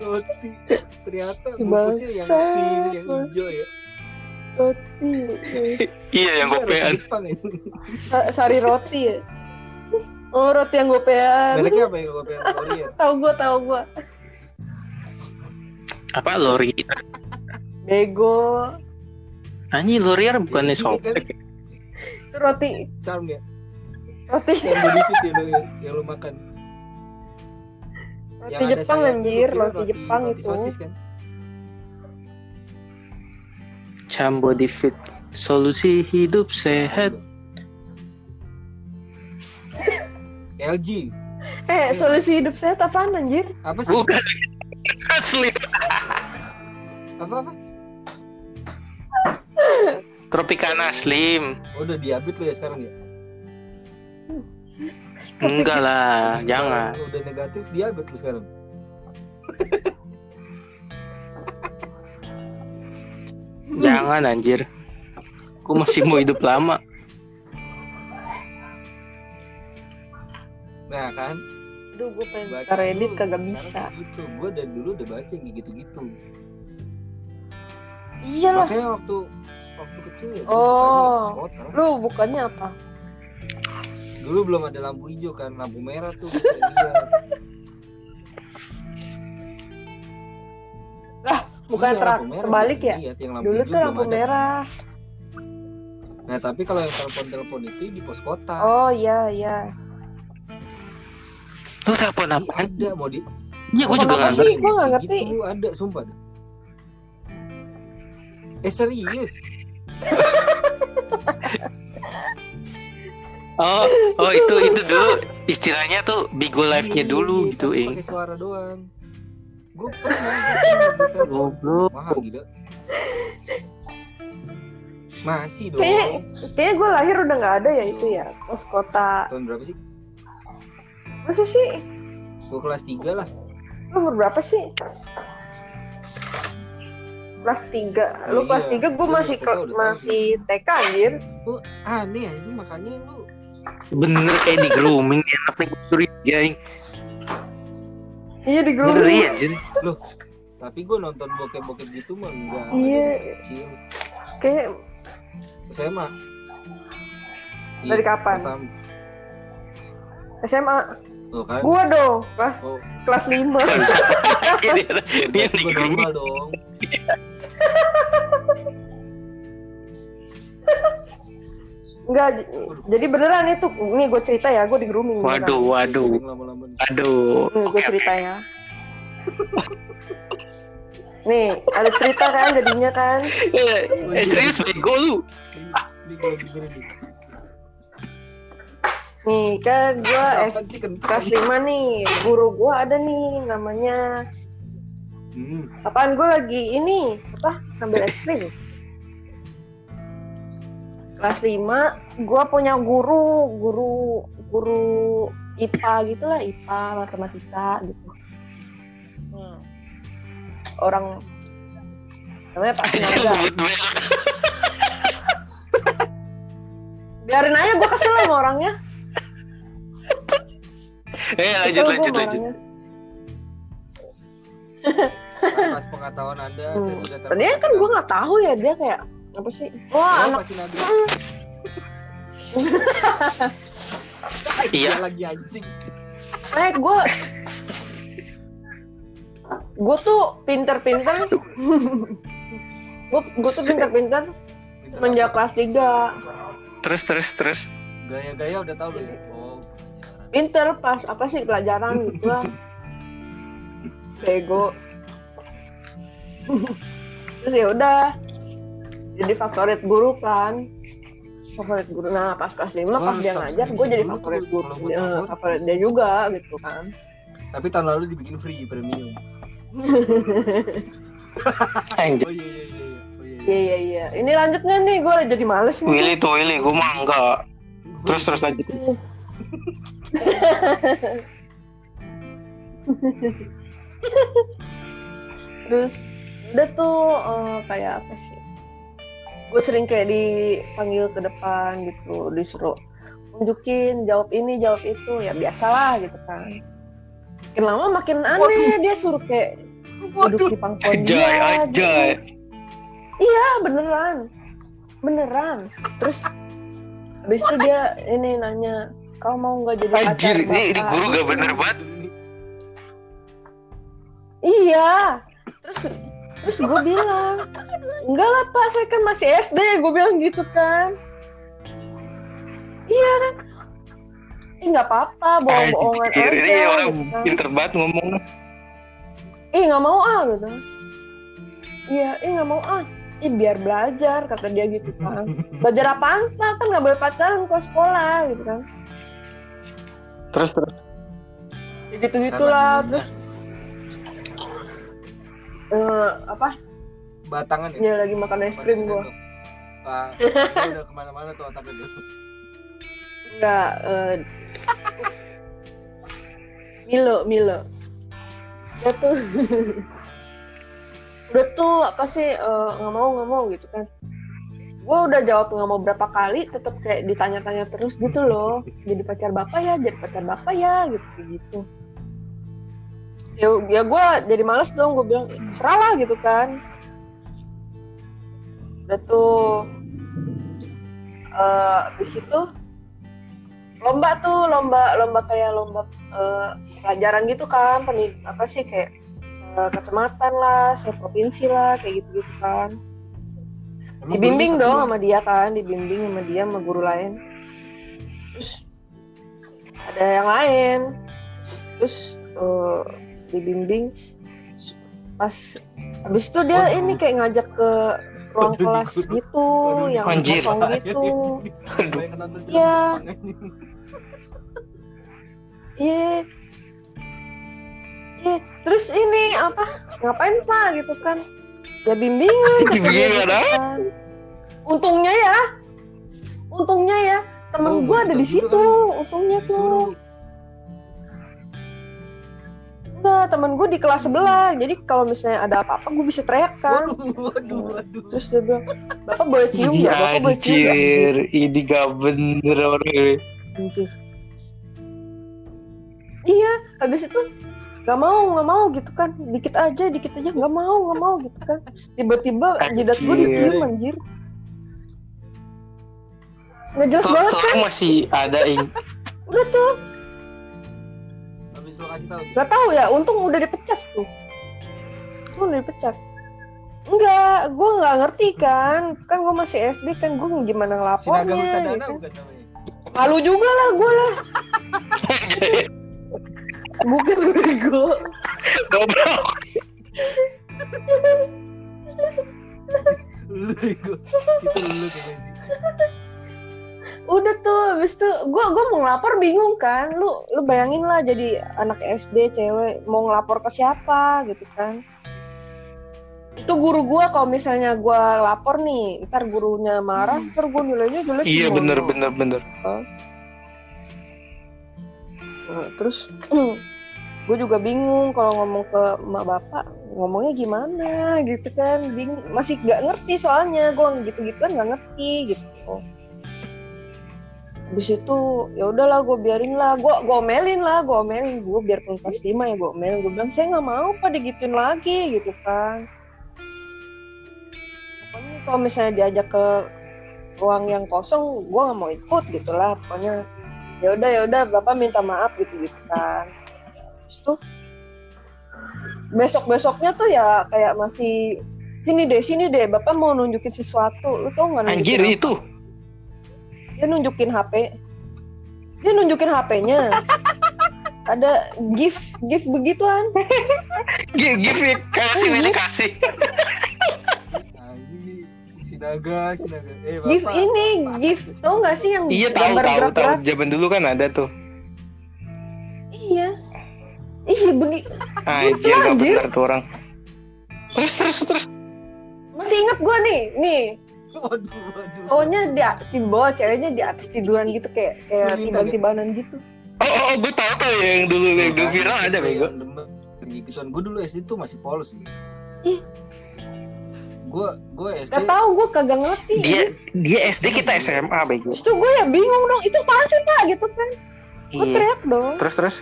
roti ternyata Si bungkusnya yang pink yang hijau ya roti. Iya yang gopean. Ya. Sari roti ya. Oh, roti yang gopean. mereknya apa ya gue pengen Korea Tahu gua, tahu gua. Apa lori? Bego. Anjir lorier bukannya Iya, softtek. Itu roti charm ya roti yang body fit ya lo yang, yang lo makan roti Yang Jepang anjir, roti Jepang roti itu. sosis kan Cambo di fit. Solusi hidup sehat. LG Eh, solusi hidup sehat apaan anjir? apa sih Bukan asli. apa apa Tropicana Slim. oh, udah diabetes lo ya sekarang ya Enggak lah, jangan. udah negatif diabetes lo sekarang Jangan anjir. Aku masih mau hidup lama. nah kan Aduh, gue pengen baca Reddit kagak bisa. gitu gue dari dulu udah baca yang kayak gitu gitu Iyalah, makanya waktu waktu kecil ya Oh. lu bukannya apa? dulu belum ada lampu hijau kan lampu merah tuh Bukan Iya, merah terbalik ya? dilihat, yang lampu Dulu tuh lampu ada. merah. nah tapi kalau yang telepon telepon itu di pos kota Oh iya iya. Lu telepon Ih, apaan? ada mau di Iya, gue juga nggak apa ngerti. Gua nggak ngerti. Gitu ada sumpah. Eh serius? Oh, oh itu itu dulu istilahnya tuh Bigo Live-nya Iya, dulu iya, gitu, Ing. Pakai suara doang. Gue pernah. Goblok. mahal gila. Masih dong. Kayaknya kayaknya gue lahir udah nggak ada ya itu ya pos kota. Tahun berapa sih? Masa sih? Gue kelas 3 lah. Lu umur berapa sih? Kelas 3 Lu Oh, kelas iya. 3 gue Gua masih ke- masih TK anjir. Gue aneh anjing makanya lu Bener kayak di grooming enaknya gue curiga. Iya di grup. Ngeri anjir. tapi gue nonton bokep-bokep gitu mah enggak. Iya. Kecil. Kayak Saya mah. Dari kapan? Pertama. SMA. Tuh kan. Gua dong kelas Oh, kelas 5. Ini yang di normal dong. Enggak, jadi beneran itu. Nih gue cerita ya, gue di grooming. Waduh, waduh, Sering lama-lama nih. waduh. Gue Oke, cerita ya. nih ada cerita kan jadinya kan Eh, eh serius bego lu. Nih? kan gue kelas 5 nih guru gue ada nih namanya Hmm. apaan gue lagi ini apa ngambil es krim kelas 5 gue punya guru guru guru IPA gitu lah IPA matematika gitu Hmm. orang namanya Pak Sinaga biarin aja gue kesel sama orangnya Eh lanjut Kesel lanjut lanjut. orangnya. Atas pengetahuan anda, saya Hmm. sudah Tadinya kan gue nggak tahu ya dia kayak apa sih? Wah Oh, anak nabi. Iya. lagi anjing. eh gue gue tuh pinter-pinter gue gue tuh pinter-pinter semenjak kelas 3 Terus terus terus. Gaya-gaya udah tahu lo ya. Oh, pinter pas apa sih pelajaran gitu lah bego terus ya udah jadi favorit guru kan favorit guru nah pas kelas 5 pas Wah, dia ngajar gue jadi favorit guru favorit dia juga gitu kan Tapi tahun lalu dibikin free premium. Oh iya iya iya. iya. Oh iya. iya iya iya ini lanjut nggak nih gue jadi males nih Willy tuh Willy, gue mah enggak. Terus terus lanjut. terus udah tuh eh, kayak apa sih gue sering kayak dipanggil ke depan gitu disuruh tunjukin jawab ini jawab itu ya biasalah gitu kan makin lama makin aneh dia suruh kayak duduk di pangkuan dia ajay. gitu. iya beneran beneran terus habis itu dia ini nanya kau mau nggak jadi pacar Anjir, ini, ini bapak?" guru gak bener banget. Iya. Terus terus gue bilang, enggak lah pak, saya kan masih SD. Gue bilang gitu kan. Iya kan. Ih nggak apa-apa, bohong-bohongan Anjir, aja. ini orang gitu kan. pinter banget ngomong. Ih nggak mau ah gitu. Iya, ih nggak mau ah. Ih biar belajar kata dia gitu kan. Belajar apaan pak? Kan nggak boleh pacaran kalau sekolah gitu kan. Terus terus. Ya gitu gitulah. Terus eh, apa? batangan ya. Dia lagi makan es krim gue. Ah, udah ke mana-mana tuh otaknya dia. Enggak, eh Milo, Milo. Dia tuh udah tuh apa sih eh, nggak mau nggak mau gitu kan. Gue udah jawab nggak mau berapa kali, tetap kayak ditanya-tanya terus gitu loh. Jadi pacar bapak ya, jadi pacar bapak ya, gitu gitu. Ya, ya gue jadi males dong, gue bilang serah lah gitu kan. Udah tuh, eh habis itu lomba tuh lomba lomba kayak lomba eh, pelajaran gitu kan penin apa sih kayak kecamatan lah provinsi lah kayak gitu gitu kan. Emang dibimbing dong sama dia kan dibimbing sama dia sama guru lain. Terus ada yang lain. Terus eh, dibimbing pas habis itu dia Waduh. ini kayak ngajak ke ruang Waduh, kelas gitu Waduh, yang Anjir. kosong gitu Iya. Iya. Iya, terus ini apa? Ngapain Pak gitu kan? Ya bimbingan. gitu kan. Untungnya ya. Untungnya ya, temen Oh, gua ada di situ. Untungnya tuh. Enggak, temen gua di kelas sebelah. Jadi kalau misalnya ada apa-apa gua bisa teriak kan. Waduh, waduh, waduh. Terus dia bilang, "Bapak boleh cium nggak? Bapak boleh cium nggak?" Anjir, ini gak bener orang ini. Iya, habis itu nggak mau nggak mau gitu kan dikit aja dikit aja nggak mau nggak mau gitu kan tiba-tiba jidat gue dicium anjir nggak jelas banget kan masih ada ing. udah tuh lo kasih tahu. nggak tahu ya untung udah dipecat tuh Untung udah dipecat enggak gue nggak ngerti kan kan gue masih SD kan gue gimana Sinaga ngelapornya Husadana gitu. bukan namanya. malu juga lah gue lah bukan bego Goblok. lu itu itu lu sih udah tuh habis tuh gue gue mau ngelapor bingung kan. Lu lu bayangin lah jadi anak SD cewek mau ngelapor ke siapa gitu kan. Itu guru gue kalau misalnya gue lapor nih ntar gurunya marah ntar gue nilainya jelek Iya bener bener bener. Nah, terus gue juga bingung kalau ngomong ke emak bapak ngomongnya gimana gitu kan. Bingung masih nggak ngerti soalnya. Gue gitu gituan nggak ngerti gitu habis itu ya udahlah gue biarin lah. Gue gue omelin lah gue omelin. Gue biar kelas lima ya gue omelin. Gue bilang saya nggak mau pak digituin lagi gitu kan. Pokoknya kalau misalnya diajak ke ruang yang kosong gue nggak mau ikut gitu lah. Pokoknya ya udah ya udah bapak minta maaf gitu gitu kan. Terus tuh besok besoknya tuh ya kayak masih sini deh sini deh bapak mau nunjukin sesuatu. Lu tau nggak Anjir apa? itu. Dia nunjukin HP dia nunjukin HP-nya ada gift gift begituan Give, give ya, kasih ini kasih. sinaga sinaga eh bapak gift ini Bapak, gift tau nggak sih yang Iya tahu gambar tahu tahu. Zaman dulu kan ada tuh. iya iya begi Anjir gak anjir. bener tuh orang. Terus terus terus. masih inget gua nih nih waduh waduh cowoknya di, di bawah ceweknya di atas tiduran gitu kayak kayak tiban-tibanan gitu Oh, oh, oh gue tahu tuh yang dulu yang dulu viral ada bego. Gituan gue dulu SD tuh masih polos nih. Ih. Gue gue SD Gak tau gue kagak ngerti Dia dia SD kita SMA bego. Terus tuh gue ya bingung dong itu apaan sih pak gitu kan gue Iya. teriak dong Terus terus.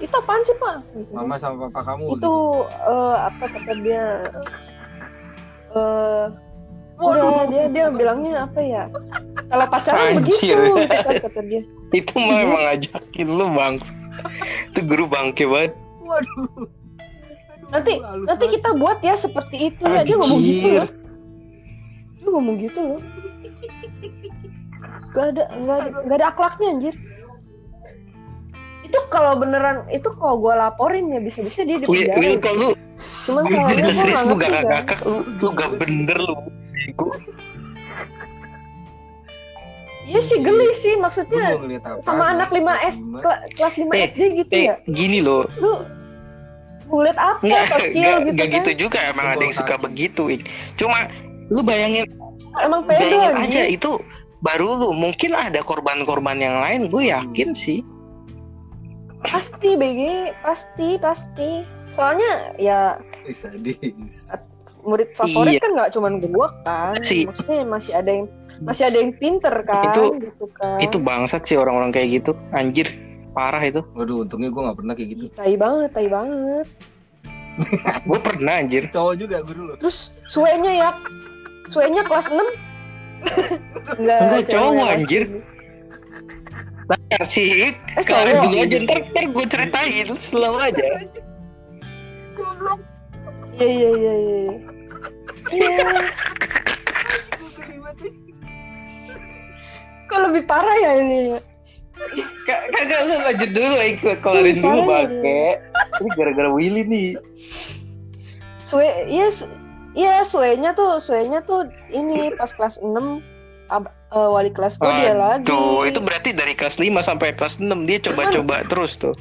itu apaan sih pak Gitu. mama sama papa kamu. itu eh, apa kata dia eh udah dia dia bilangnya apa ya? Kalau pacaran Anjir. begitu gitu kata dia. Itu mah emang ngajakin lu bang. Itu guru bangke banget. Waduh. Nanti Halus nanti kita buat ya seperti itu ya. Dia ngomong gitu loh. Dia ngomong gitu loh. Gak ada gak ada gak ada akhlaknya anjir. Itu kalau beneran itu kalau gue laporin ya bisa-bisa dia dipenjara. Wil lu cuman Wil, soalnya gue serius gak lu gak kan gakak lu lu gak bener lu. Iya sih geli sih maksudnya ngeliat sama anak 5 S kelas 5 Eh, SD gitu Eh ya? gini loh. lu mau lihat apa Nggak, kecil nggak, gitu nggak kan? gitu juga emang ada yang suka begitu cuma lu bayangin emang pede bayangin aja itu baru lu mungkin ada korban-korban yang lain gue yakin sih. Pasti BG pasti pasti. Soalnya ya sadis. murid favorit Iya. kan nggak cuman gua kan Si- maksudnya masih ada yang masih ada yang pinter kan Itu- gitu kan itu bangsat sih orang-orang kayak gitu anjir parah itu Waduh, untungnya gue gak pernah kayak gitu. Tai banget tai banget gue pernah anjir Cowok juga gue dulu. terus suenya ya suenya kelas 6 Enggak, Enggak, cowok, anjir. Bentar sih. Eh, kalian dulu aja ntar, ntar gue ceritain selalu aja Goblok. Iya iya iya iya iya. iya kok lebih parah ya ini ya? Ka- kagak lu lanjut dulu ikut kelarin dulu Parah, bangke ini gara-gara Willy nih Sue, iya, iya suenya tuh, suenya tuh ini pas kelas 6 ab- eh, wali kelas gue dia lagi. Tuh, itu berarti dari kelas 5 sampai kelas 6 dia coba-coba terus tuh.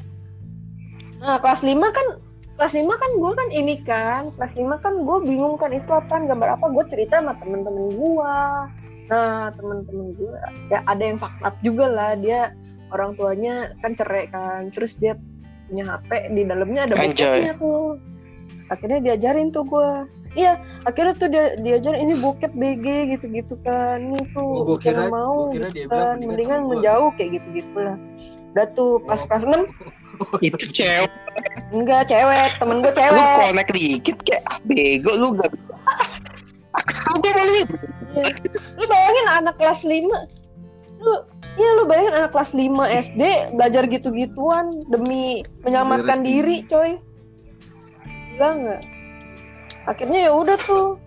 Nah, kelas 5 kan kelas 5 kan gue kan ini kan, kelas 5 kan gue bingung kan itu apaan gambar apa, gue cerita sama temen-temen gue. Nah, temen-temen gue ya ada yang fakta juga lah, dia orang tuanya kan cerai kan, terus dia punya HP di dalamnya ada bokepnya tuh. Akhirnya diajarin tuh gue. Iya, akhirnya tuh dia diajarin ini bokep BG gitu-gitu kan. Ini tuh Oh, gua kira- mau gua kira dia gitu bilang kan. mendingan menjauh kayak gitu-gitu lah. Udah tuh pas Oh. kelas 6 Itu cewek enggak cewek, temen gue lu cewek. connect dikit kayak ah, bego lu gak gue malu Iya. Lu bayangin anak kelas 5 Lu Iya lu bayangin anak kelas 5 SD belajar gitu-gituan demi menyelamatkan Beres, diri, coy. Gila nggak? Akhirnya ya udah tuh.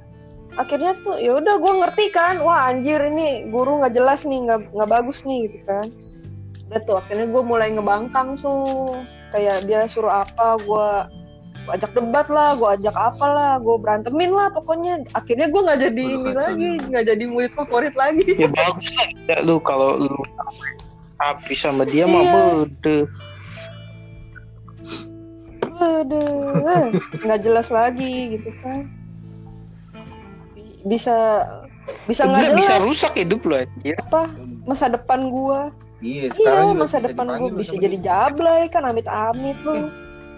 Akhirnya tuh ya udah gue ngerti kan, wah anjir ini guru nggak jelas nih, nggak nggak bagus nih gitu kan. Udah tuh akhirnya gue mulai ngebangkang tuh. kayak dia suruh apa gue ajak debat lah gue ajak apa lah gue berantemin lah pokoknya. Akhirnya gue nggak jadi ini kacau lagi nggak jadi murid favorit lagi. Ya bagus lah. Ya, lu kalau lu habis sama dia mah Iya. bede Aduh, nggak jelas lagi gitu kan. Bisa bisa nggak jelas. bisa rusak hidup lu anjir. Apa? Masa depan gua. Iya, sekarang Iya, masa depan gua dipanggil bisa sama jadi jablay kan amit-amit lu.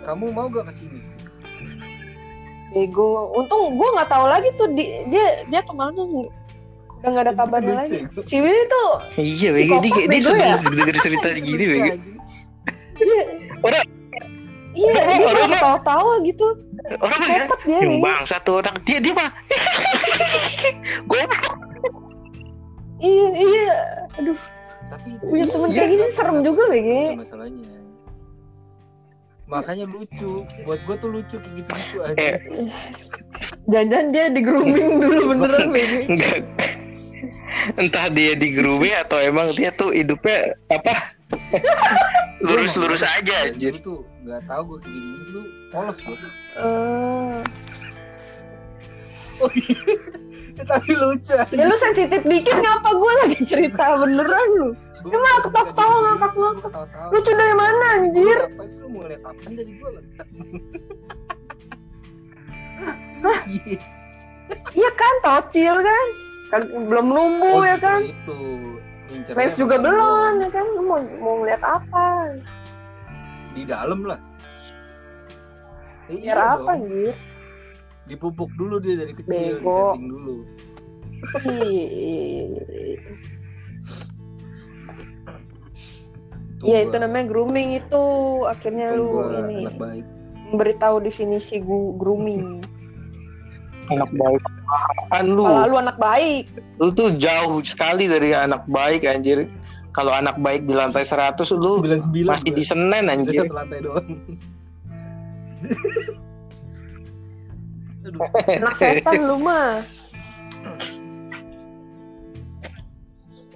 Kamu mau gak ke sini? Bego. Untung gua nggak tahu lagi tuh di, dia dia ke mana udah nggak ada kabarnya Lucu, lagi. itu. Si Willy tuh iya Si bego dia, dia ya? denger cerita gini bego iya Orang- iya orang- dia orang- malah ketawa-tawa gitu. orang kan Hebat dia bang satu orang dia dia mah gue Iya iya. Aduh Tapi punya temen Iya, kayak gini serem juga Bege. gitu masalahnya. Makanya lucu. Buat gua tuh lucu kayak gitu-gitu aja. Eh. Jangan dia di grooming dulu beneran Bege. enggak entah dia di grooming atau emang dia tuh hidupnya apa lurus-lurus aja anjir Gua tuh nggak tahu gua kayak gini lu polos gua tuh. Eh, Oh iya. Tapi lucu aja. ya lu sensitif dikit ngapa gue lagi cerita beneran lu Gua Emang nggak ketawa-ketawa, ngakak-ngakak. gitu, lucu dari mana anjir Apa sih lu mau ngeliat apa dari gua kan? Iya. kan tocil kan belum numbuh ya kan Itu. Mens juga belum ya kan lu mau mau ngeliat apa Di dalam lah. Iya apa anjir Dipupuk dulu dia dari kecil, Bego. dulu. Ih. Tuh Iya gua- itu namanya grooming itu akhirnya tuh lu ini anak baik. memberitahu definisi gu- grooming. anak baik kan lu lu anak baik, lu tuh jauh sekali dari anak baik anjir kalau anak baik di lantai 100 lu 99 masih di Senen anjir satu lantai doang. Aduh, anak setan lu mah.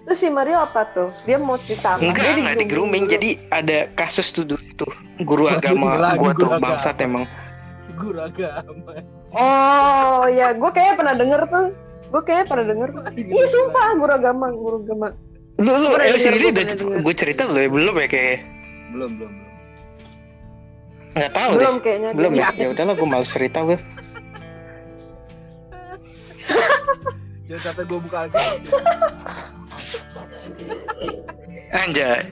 Terus si Mario apa tuh? Dia mau cerita apa? enggak Dia enggak di grooming jadi ada kasus tuh dulu tuh guru agama lagi gua tuh bangsat emang guru agama. Oh ya, gue kayaknya pernah denger tuh. Gue kayaknya pernah denger. Iya sumpah guru agama, guru agama. lu lu eh, denger, sendiri gua udah gue cerita lu ya belum ya kayak Belum, belum, belum. nggak tahu Belum deh kayaknya. belum ya kayaknya. ya udahlah gue males cerita gue Jangan sampai gua buka lagi. anjay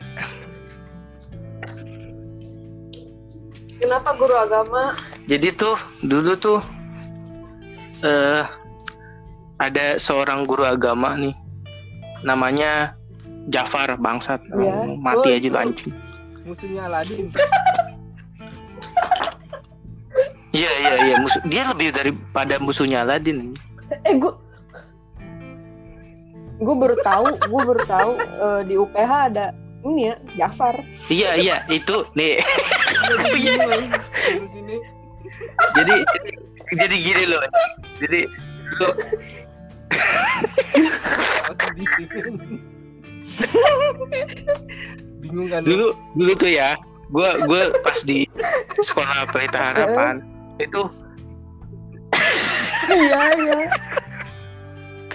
Kenapa guru agama? Jadi tuh dulu tuh eh ada seorang guru agama nih namanya Jafar bangsat Iya. mati Oh, aja lu anjing. Musuhnya Aladin. Iya iya iya musuh dia lebih daripada musuhnya Aladin. Eh gue gue baru tahu, gue baru tahu eh, di UPH ada ini ya Jafar. Iya iya itu nih Iya. Jadi jadi gini loh. Jadi dulu Bingung kan? dulu dulu tuh ya gue gue pas di sekolah pelita harapan itu Iya iya.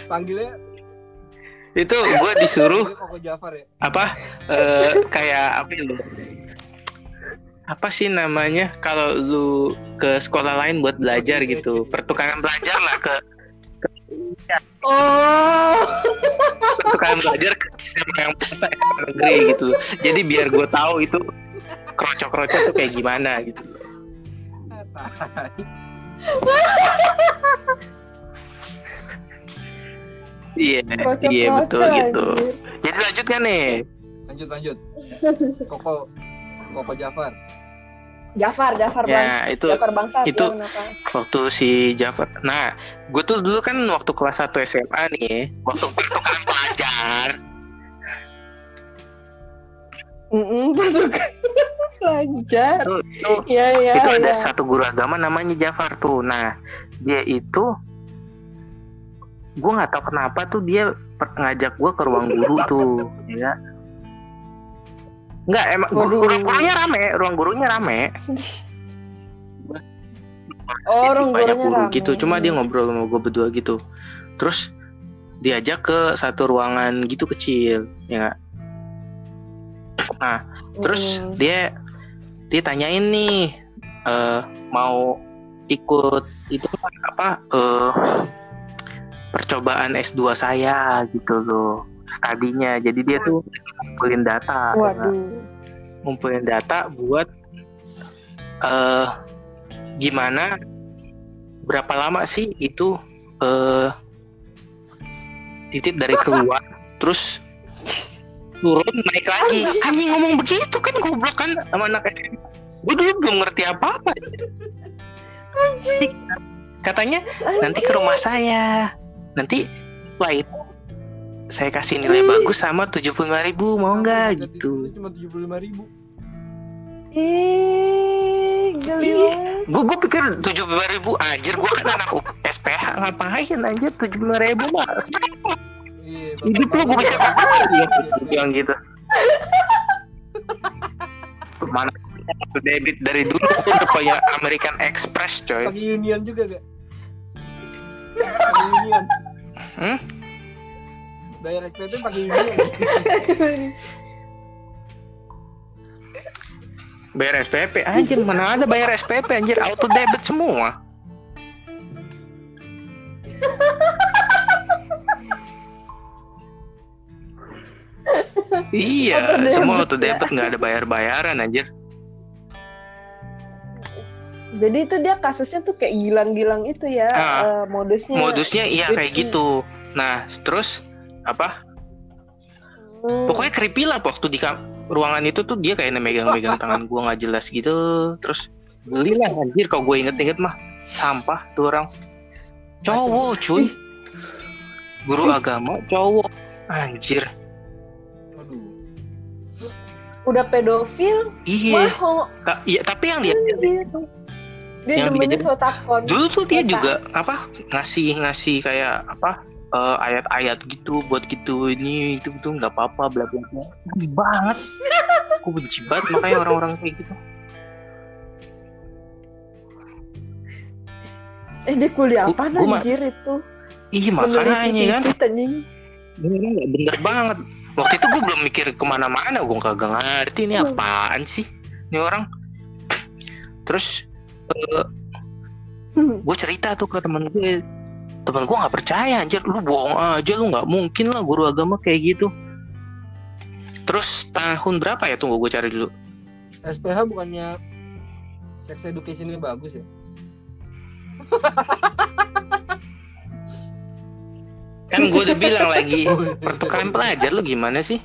Panggilnya itu gue disuruh ya. apa eh, kayak apa ya apa sih namanya? Kalau lu ke sekolah lain buat belajar gitu. pertukaran belajar lah ke Oh. pertukaran belajar ke SMA yang swasta SMA negeri gitu jadi biar gue tahu itu krocok krocok tuh kayak gimana gitu Iya Kocok-kocok, iya betul gitu anjir. jadi lanjut kan nih Lanjut lanjut. Koko Koko Jafar. Jafar, Jafar bang. ya itu Jafar bangsat itu- ya, waktu si Jafar. Nah, gue tuh dulu kan waktu kelas 1 SMA nih, waktu pertukaran pelajar. Mm pasukan pelajar. Tuh, tuh, Iya iya itu ada iya. satu guru agama namanya Jafar tuh. Nah, dia itu gue nggak tahu kenapa tuh dia ngajak gue ke ruang guru tuh, ya. Enggak, emang Waduh. ruang gurunya rame, ruang gurunya rame. Oh, orang banyak guru rame. gitu. Cuma dia ngobrol sama gue berdua gitu. Terus diajak ke satu ruangan gitu kecil, ya nggak? Nah, terus Mm. dia dia tanyain nih eh, mau ikut itu apa eh, percobaan S2 saya gitu loh tadinya. Jadi dia tuh ngumpulin data. Ngumpulin data buat eh gimana berapa lama sih itu eh titik dari keluar terus turun naik lagi. Anjing. Ngomong begitu kan goblok kan sama anak SMA gue dulu belum ngerti apa apa katanya nanti ke rumah saya nanti setelah itu saya kasih nilai bagus sama 75.000 ribu mau nggak? Gitu. cuma tujuh puluh lima ribu. Ih, geli Iya. gue gue pikir tujuh puluh ribu anjir gue kan anak SPH ngapain anjir tujuh puluh ribu mah iya hidup lu gue bisa ngapain bilang gitu. Mana debit dari dulu udah kayak American Express coy. Pakai union juga gak union Hmm? bayar SPP pakai union bayar SPP anjir mana ada bayar SPP anjir auto debit semua. Iya Auto semua auto debit nggak ada bayar bayaran anjir Jadi itu dia kasusnya tuh kayak gilang-gilang itu ya Ah. eh, modusnya. modusnya iya kayak gitu nah terus apa Hmm. pokoknya creepy lah waktu di ruangan itu tuh dia kayak megang-megang tangan gua nggak jelas gitu terus beli lah anjir kalau gue inget-inget mah sampah tuh orang cowok cuy guru agama cowok anjir udah pedofil, iya. Ta- iya tapi yang dia. Dia Yang dia- sotakon. dulu tuh dia juga apa ngasih ngasih kayak apa eh, ayat-ayat gitu buat gitu ini itu tuh nggak apa-apa bla bla bla banget aku benci banget makanya orang-orang kayak gitu Eh dia kuliah apa anjir itu? ih makanya kan Meneliti anjing. Ini nggak bener banget. Waktu itu gue belum mikir ke mana-mana, gue kagak ngerti ini apaan sih, ini orang. Terus Hmm. gue cerita tuh ke temen gue, temen gue nggak percaya anjir, lu bohong aja, lu nggak mungkin lah guru agama kayak gitu. Terus tahun berapa ya tunggu gue cari dulu. SPH bukannya sex educationnya bagus ya Kan gue udah bilang lagi pertukaran pelajar lu gimana sih?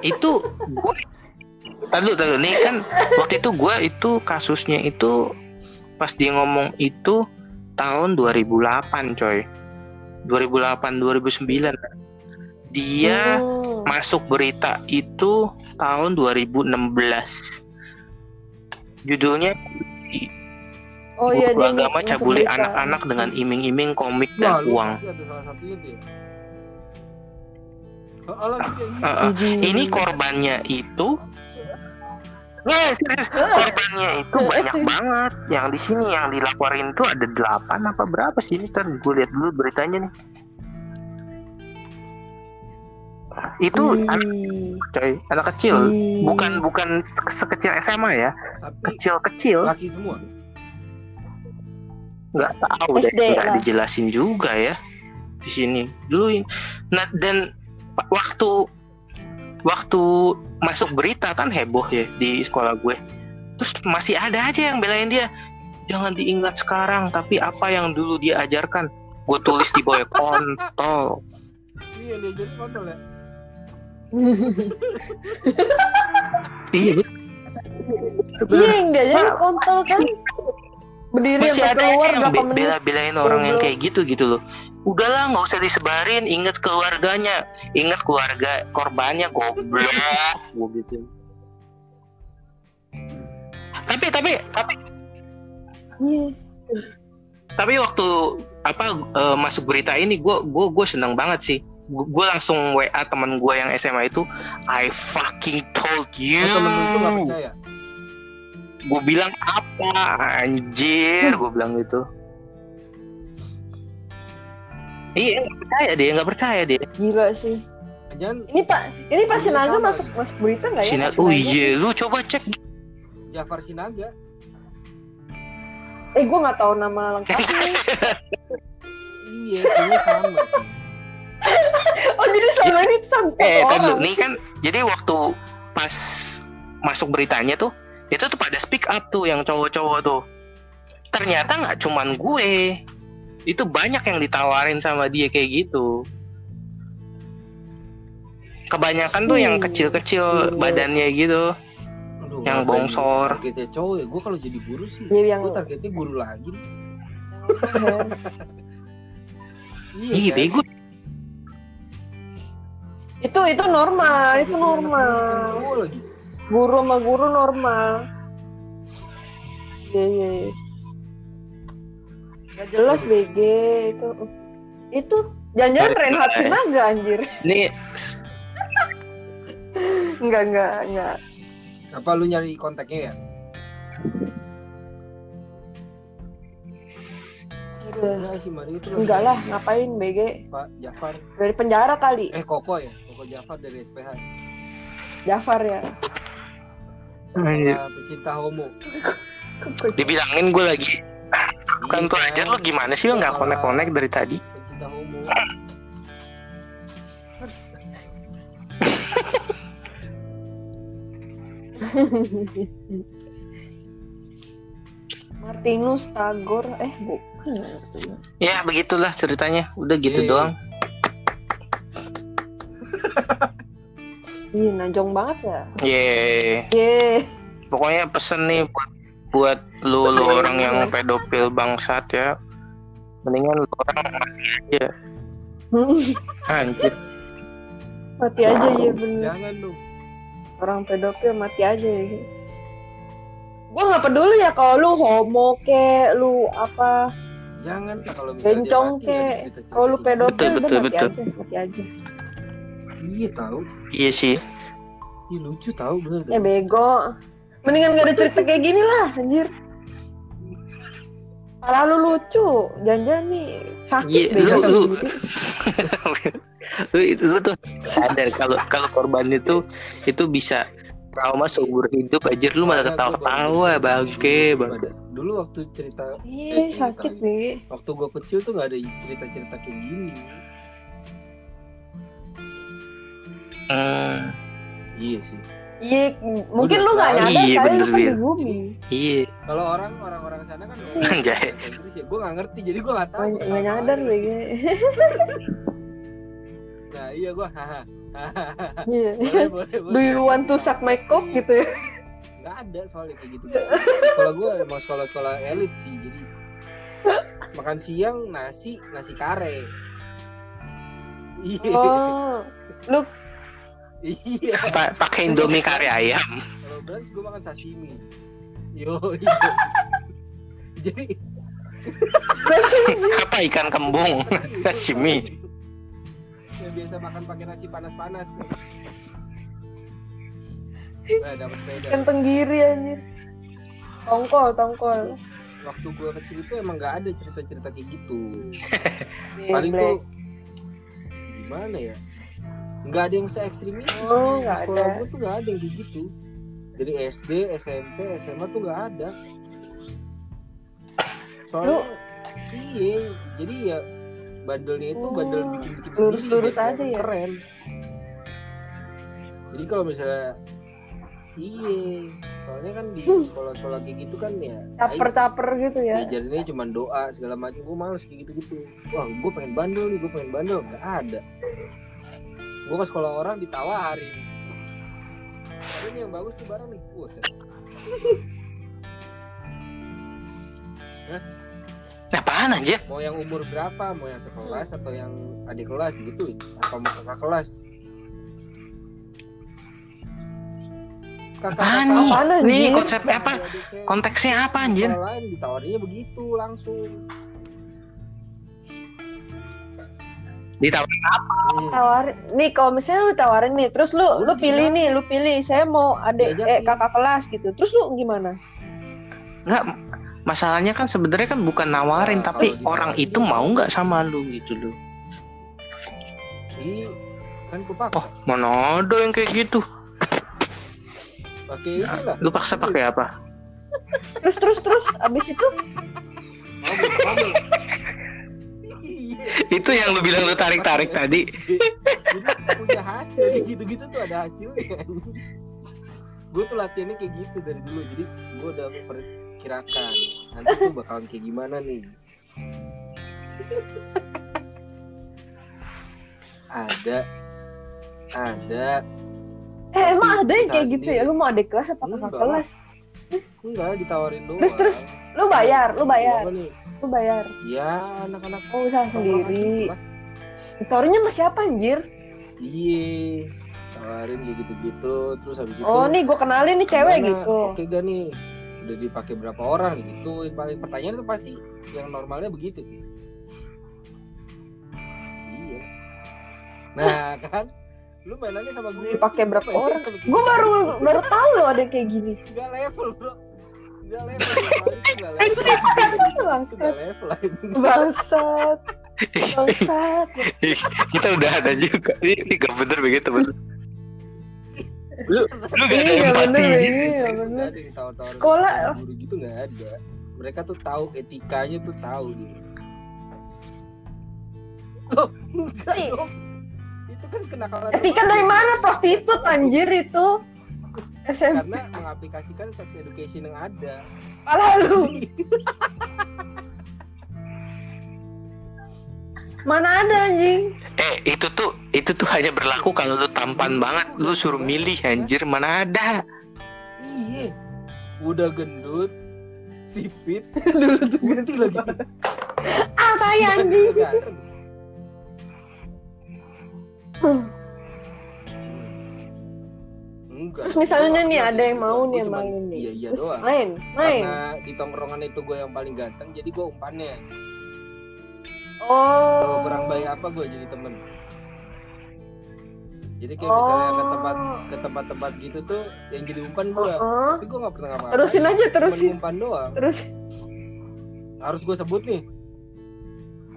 Itu gue Tadu, tadu, nih kan waktu itu gue itu kasusnya itu pas dia ngomong itu tahun 2008 coy. 2008 2009 dia Oh. masuk berita itu tahun 2016 judulnya Oh iya dia agama cabuli anak-anak dengan iming-iming komik Wah, dan uang. ada salah satunya tuh ya Oh. Uh, uh, ini korbannya itu Korbannya itu banyak banget. Yang di sini yang dilaporin itu ada delapan apa berapa sih ini kan gue lihat dulu beritanya nih. Itu Ih. anak coy, anak kecil, bukan bukan se- sekecil SMA ya, tapi kecil-kecil. laki semua Nggak tahu deh, SD nggak lah. dijelasin juga ya di sini. Dulu nah dan waktu waktu masuk berita kan heboh ya di sekolah gue. Terus masih ada aja yang belain dia. Jangan diingat sekarang, tapi apa yang dulu dia ajarkan. Gue tulis di bawah kontol. iya dia jadi kontol ya Iya, Iya yang dia jadi kontol kan. Berdiri masih ada keluar aja yang be- bela-belain orang yang kayak gitu gitu loh. Udahlah nggak usah disebarin, ingat keluarganya, ingat keluarga korbannya goblok, gue gitu. Tapi tapi tapi. Iya. tapi waktu apa eh, masuk berita ini gue gue gue seneng banget sih. Gue langsung WA teman gue yang SMA itu I fucking told you. Oh, temen lu itu gak percaya? Gue bilang apa anjir? Gue bilang gitu iya nggak percaya dia nggak percaya dia Gila sih. jangan Ini Pak, ini Pak Sinaga sama. masuk masuk berita nggak ya? Sina Pak oh Sinaga? iya lu coba cek Jafar Sinaga Eh, gue nggak tahu nama lengkapnya. iya kayaknya sama sih oh, jadi selama ini sampai eh kan orang. nih kan jadi waktu pas masuk beritanya tuh itu tuh pada speak up tuh yang cowok-cowok tuh ternyata nggak cuman gue itu banyak yang ditawarin sama dia kayak gitu kebanyakan tuh yang kecil-kecil Iya. badannya gitu Aduh, Yang bongsor. targetnya cowok ya gue kalau jadi guru sih Iya, yang gue targetnya guru lagi nih. iya ih kan? bego itu itu normal, itu Targetin normal. Guru sama guru normal. Iya, iya. iya. Gak jelas BG itu. Itu jangan-jangan lagi. Sinaga anjir. nih Enggak, enggak, enggak. apa lu nyari kontaknya ya Aduh. enggak sih Mario itu Enggak lah, ngapain BG? Pak Jafar Dari penjara kali. eh Koko ya Koko Jafar dari SPH Jafar ya. Anjir. Sekolah pecinta homo dibilangin gue lagi bukan tuh Iya, aja lu gimana sih lu nggak konek-konek dari tadi homo Martinus Tagor eh bukan. ya begitulah ceritanya udah gitu Iya. doang Ih, najong banget ya. ye Ye. pokoknya pesen nih buat buat lu lu orang yang pedofil bangsat ya. Mendingan lu orang mati aja. Anjir. Mati aja ya bener. jangan dong Orang pedofil mati aja ya. Gue nggak peduli ya kalau lu homo ke, lu apa, jangan kalau misalnya bencong ke, kalau lu pedofil Betul, udah betul, mati betul. aja, mati aja. iya tahu. Iya sih. Ih, lucu tahu bener Ya bego. Mendingan gak ada cerita kayak gini lah, anjir. Malah lu lucu, jangan-jangan nih. Sakit Iya, bego lu- lu- lu itu lu tuh sadar kalau kalau korban itu itu bisa trauma seumur hidup aja lu malah ketawa-ketawa bangke bang dulu waktu cerita Iya, sakit nih. waktu gue kecil tuh nggak ada cerita-cerita kayak gini. Hmm, iya sih Iya, mungkin Udah lu gak nyadar Iya, bener, lu kan di bumi. iya. Kalau orang orang orang sana kan Inggris ya gue nggak ngerti jadi gue nggak tahu. Gak, Gua gak nyadar aja. bego. nah iya gue Iya. boleh boleh boleh. Do you want to suck my cock gitu ya? nggak ada soalnya kayak gitu. Kalau gue emang sekolah-sekolah elit sih jadi makan siang nasi nasi kare. Iya. Oh, lu iya. Pa- pakai indomie kari ayam. kalau brunch gue makan sashimi. Yo. Jadi apa ikan kembung? Sashimi. Yang biasa makan pakai nasi panas-panas. Nih nah dapat beda. Kan tenggiri anjir. Tongkol, tongkol. waktu gue kecil itu emang nggak ada cerita-cerita kayak gitu. Paling tuh gimana ya nggak ada yang se ekstrim itu. Oh, Di nggak sekolah ada. gue tuh nggak ada yang gitu. Dari SD SMP SMA tuh nggak ada. Soalnya iya jadi ya bandelnya itu Oh, bandel bikin bikin lurus-lurus aja ya? keren. Jadi kalau misalnya iya soalnya kan di sekolah-sekolah kayak gitu kan ya Caper-caper gitu ya. diajarinnya cuma doa segala macam gue males kayak gitu gitu wah gue pengen bandel nih gue pengen bandel. Nggak ada gue ke sekolah orang ditawarin. Tapi ini yang bagus tuh barang nih. Buset. apaan aja mau yang umur berapa? Mau yang sekelas atau yang adik kelas? Gitu. Apa mau kakak kelas? Kakak Apaan nih? Apaan Nih konsepnya apa? Konteksnya apa anjir? Sekolah lain ditawarinnya begitu langsung Ditawarin Hmm. tawarin nih kalau misalnya lu tawarin nih terus lu Oh, lu lu pilih gimana? nih lu pilih saya mau adik Diajakin. eh kakak kelas gitu terus lu gimana nggak masalahnya kan sebenarnya kan bukan nawarin Nah, tapi ditawarin orang itu mau nggak sama lu gitu loh Iya, kan oh mana ada yang kayak gitu Pakai ini lah. lu paksa pakai apa terus terus terus abis itu. Itu yang lu bilang lu tarik tarik tadi Jadi punya hasil kayak gitu-gitu tuh ada hasilnya. gue tuh latihannya kayak gitu dari dulu. Jadi gue udah memperkirakan nanti tuh bakalan kayak gimana nih. ada ada eh emang ada yang kayak gitu ya lu mau adik kelas apa kakak kelas enggak ditawarin doang Terus, terus? lu bayar lu bayar lu bayar ya anak-anak oh usaha sendiri gitu lah. tawarinnya sama siapa anjir iya tawarin gitu-gitu terus habis itu oh nih gue kenalin nih cewek Gimana? gitu Oke gak nih? Udah dipakai berapa orang gitu? Yang paling pertanyaan itu pasti yang normalnya begitu. Iya. Nah kan, lu mainannya sama gue. Dipakai berapa orang? gue baru baru tahu loh ada kayak gini Nggak level bro. Nggak level. Nggak level. Bangsat bangsat bangsat kita udah ada juga ini, ini gak bener begitu bener lu lu gak ada Ini nggak empati bener, gitu. ini nggak Nggak bener. Sekolah- guru gitu nggak ada. Mereka tuh tahu etikanya tuh tahu gitu. Oh, enggak dong. Kan kenakalan. Etika dari mana prostitut anjir itu SMP karena mengaplikasikan sex education yang ada. lalu mana ada anjing eh itu tuh itu tuh hanya berlaku kalau lu tampan banget lu suruh milih anjir mana ada Iya. Udah gendut, sipit, dulu tuh putih lagi. ah tai anjing Enggak. terus misalnya nih ada yang mau nih yang cuman main nih Iya iya terus doang. main main Karena di tongkrongan itu gue yang paling ganteng, jadi gue umpannya. oh Kalau kurang baik apa gue jadi temen. Jadi kayak misalnya ke tempat Oh. ke tempat-tempat gitu tuh yang jadi umpan gue. Heeh. Tapi gue nggak pernah ngapa terusin aja terusin umpan doang. terus Harus gue sebut nih.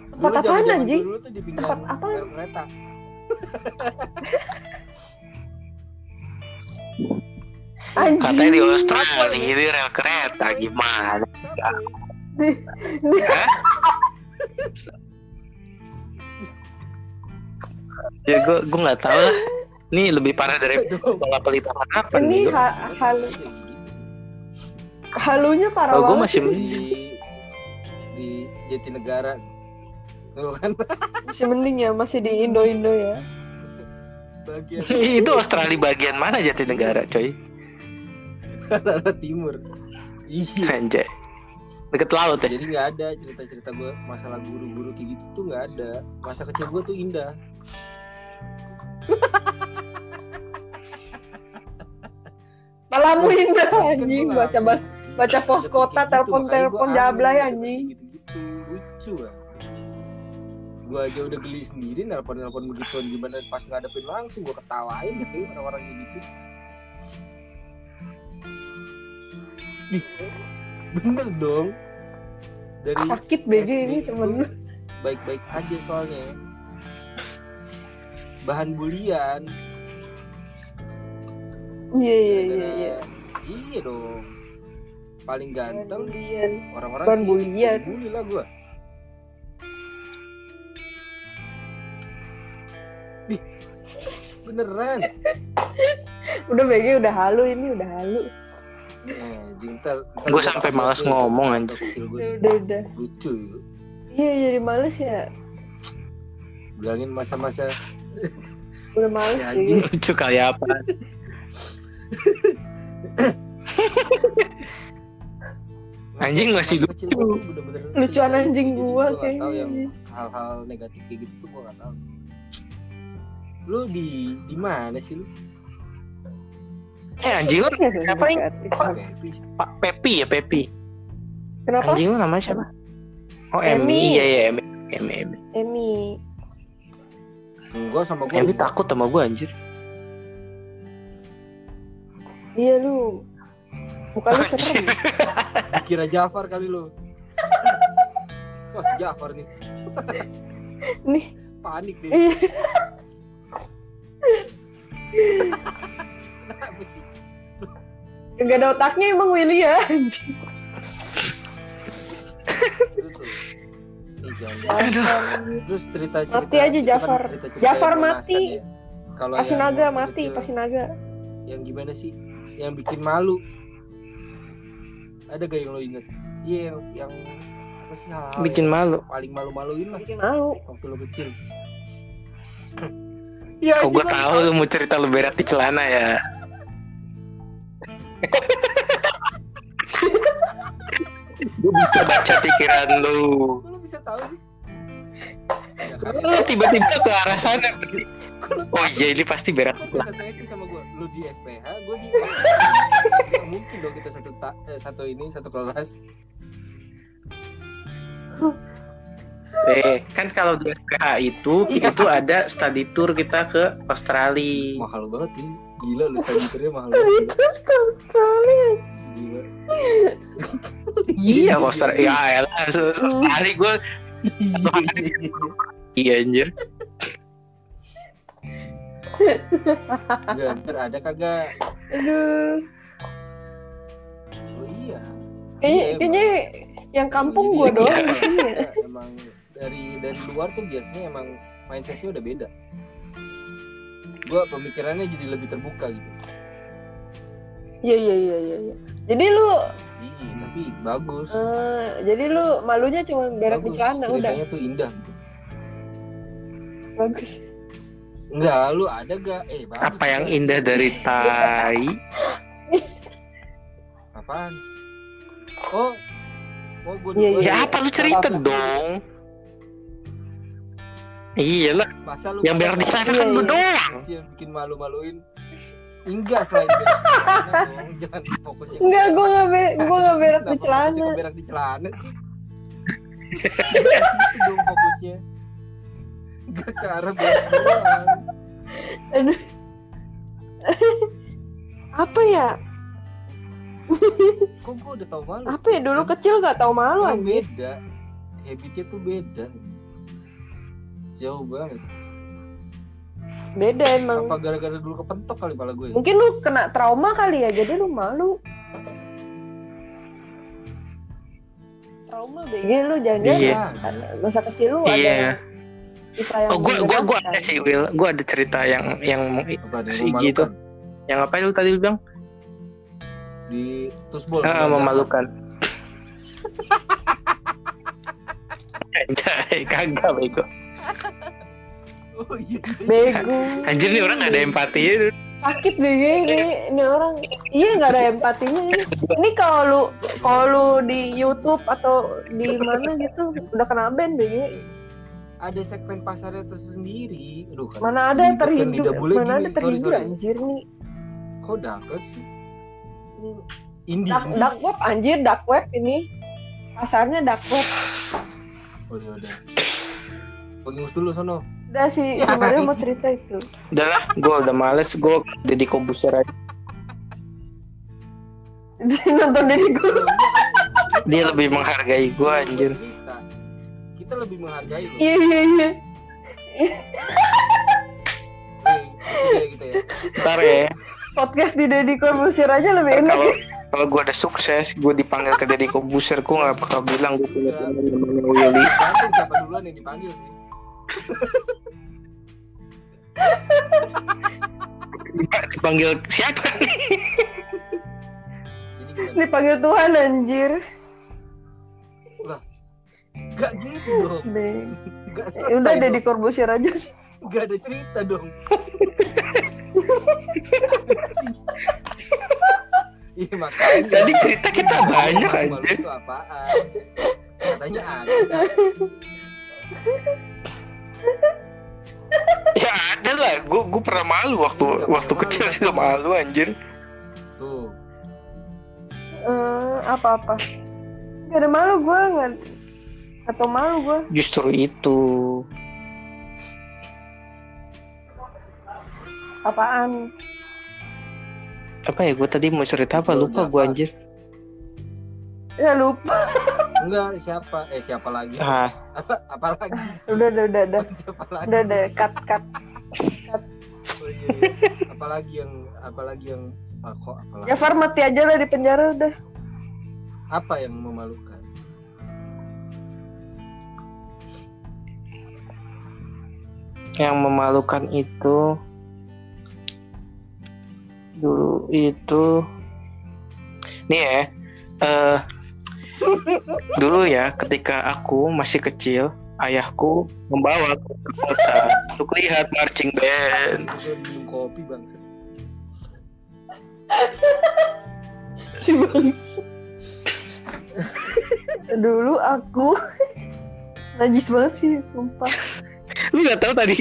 tempat zaman-zaman anjing Dulu tuh di Tempat rel kereta. Anjing katanya di Australia di rel kereta gimana? Ya gue gue nggak tahu lah. Ini lebih parah dari pola pelita harapan ini nih ha- halu halunya parah Oh, gua banget masih- sih. di di Jatinegara. Tuh kan. Masih mending ya masih di Indo Indo ya. Bagian itu Australia bagian mana Jatinegara coy? Timur. Iya. anjay. Deket laut ya? Jadi nggak ada cerita-cerita gue masalah guru-guru kayak gitu tuh nggak ada. Masa kecil gue tuh indah. Malamu indah kan anjing. baca bas baca pos dapet kota gitu, telepon telepon jablay anjing. gitu gitu lucu kan gue aja udah geli sendiri nelpon nelpon begituan gimana pas ngadepin langsung gue ketawain deh orang-orang kayak gitu. Ih, bener dong. Dari sakit BG ini temen baik-baik aja soalnya. Bahan bulian. Iya iya iya iya. Iya dong. Paling ganteng orang-orang Bahan sih bulian. bully lah gua beneran. Udah BG udah halu ini udah halu. Eh jingtel Gua sampai males ngomong, anjir. udah udah udah. lucu iya jadi males ya. Bilangin masa-masa. Udah males Ya, anjing. lucu kayak apa? Anjing masih bener-bener lucuan anjing gua nggak tahu yang kayaknya hal-hal negatif kayak gitu tuh gua gak tahu lu di di mana sih lu eh anjing lu Ngapain? Pepi. Pak Pepi ya Pepi kenapa anjing lu namanya siapa oh Emi. Emi iya iya Emi Emi Emi Emi Gua sama gua. Henry takut sama gue anjir. Iya lu. Bukan lu serem. Kira Jafar kali lu. Wah, Jafar nih. Nih. Panik deh. Kenapa sih? Gak ada otaknya emang Willy ya. Jafar. Terus cerita cerita Mati aja Jafar. Jafar mati. ya. Kalau Pasinaga yang mati, Pasinaga. Yang gimana sih? Yang bikin malu. Ada gak yang lo inget? Iya, yang, yang apa sih hal-hal Bikin yang malu. paling malu-maluin lah Bikin malu. waktu lo kecil. Iya, Oh gue tahu lu mau cerita lu berak di celana ya. gue bisa baca pikiran lu. Lo bisa tahu sih? Ya, Lu tiba-tiba ke arah sana. Oh iya ini pasti berak. Lu satu SD sama gue, lu di SPH, gue di mungkin dong kita satu ta- eh, satu ini satu kelas. Eh kan kalau di SPH itu itu ada study tour kita ke Australia. Mahal banget ini, gila lu study tournya mahal Tadi banget. itu kali. Gila. Iya Australia. Ya elah Australia gue iya anjir. Enggak, ntar ada kagak? Aduh. Oh iya. Kayaknya, Iya, kayaknya yang kampung doang iya, di sini ya. iya, Emang dari dari luar tuh biasanya emang mindsetnya udah beda. Gua pemikirannya jadi lebih terbuka gitu. Iya iya iya iya. iya. Jadi lu Iya, tapi bagus. eh, jadi lu malunya cuma berak di celana udah Ceritanya tuh indah gitu. bagus. Enggak, lu ada gak? Eh, bagus. Apa yang indah dari tai? Apaan? Oh, oh gue Iya, Ya apa lu cerita dong? Iya lah, Masa lu yang berak di sana kan lu iya. doang. Sih yang bikin malu-maluin. Enggak selain berak di celana dong. Jangan fokus yang Enggak, gua nggak be gua nggak berak di fokusnya celana. ke berak di celana sih? Itu dong fokusnya. Enggak ke arah berak doang. Aduh. Apa ya? Kok gue udah tau malu? Apa ya dulu kecil gak tau malu beda. Habitnya tuh beda. Jauh banget. Beda emang. Apa gara-gara dulu kepentok kali pala gue? Mungkin lu kena trauma kali ya, jadi lu malu. Trauma BG lu jangan Iya. masa kecil lu ada Iya. yang Oh gua gua gua mengenaskan. ada sih Will, gua ada cerita yang yang ada Si gitu. yang apa lu tadi lu bilang? Di Tusbol. Ah, memalukan. Kagak bego. Oh iya. Bego. Anjir nih orang gak ada empati ya. sakit BG ini, ini orang iya nggak ada empatinya ini. Ini kalau lu kalau lu di YouTube atau di mana gitu udah kena ban BG. Ada segmen pasarnya tersendiri. Aduh, kan. Mana ada terhibur, lidah bule mana gini. ada terhibur sorry. anjir nih. Kok dapat sih? Indie. Dark, indie. dark web anjir dark web ini pasarnya dark web Oh ya udah. Pengingus dulu sono. udah sih Ya. kemarin mau cerita itu Udah lah, gua udah males, gua jadi kobuser aja. nonton dari gue Dia lebih menghargai gua anjir. Kita, kita lebih menghargai loh. iya iya iya ketiga kita ya. Ntar ya, podcast di Deddy Corbuzier aja lebih enak kalau kalau gua ada sukses, gua dipanggil ke Deddy Kobuser, gua gak bakal bilang gua punya teman namanya Willy. Siapa duluan yang dipanggil sih. Dipanggil siapa nih? Dipanggil Tuhan anjir Gak gitu dong. Deh. Gak Ya selesai udah dong. Deddy Corbuzier aja Gak ada cerita dong. Iya makanya. Tadi cerita kita banyak Malu anjir. Itu apaan? Katanya ada. Ya ada lah, gua gua pernah malu waktu Iya, waktu malu, kecil juga malu anjir. Tuh. Eh, apa-apa gak ada malu gue nggak atau malu gue Justru itu. Apaan? Apa ya? Gue tadi mau cerita apa? Lupa gue anjir. Ya lupa. Enggak, siapa? Eh, siapa lagi? Ah, Apa apa lagi? Udah, udah, udah, udah. siapa lagi? Udah, udah, cut, cut. Oh, iya, iya. Apalagi yang apalagi yang ah, kok apalagi? Jafar mati aja lah di penjara udah. Apa yang memalukan? yang memalukan itu dulu itu nih ya eh dulu ya ketika aku masih kecil ayahku membawa ke kota untuk lihat marching band minum kopi. Si Bang. Dulu aku najis banget sih, sumpah. lu nggak tahu tadi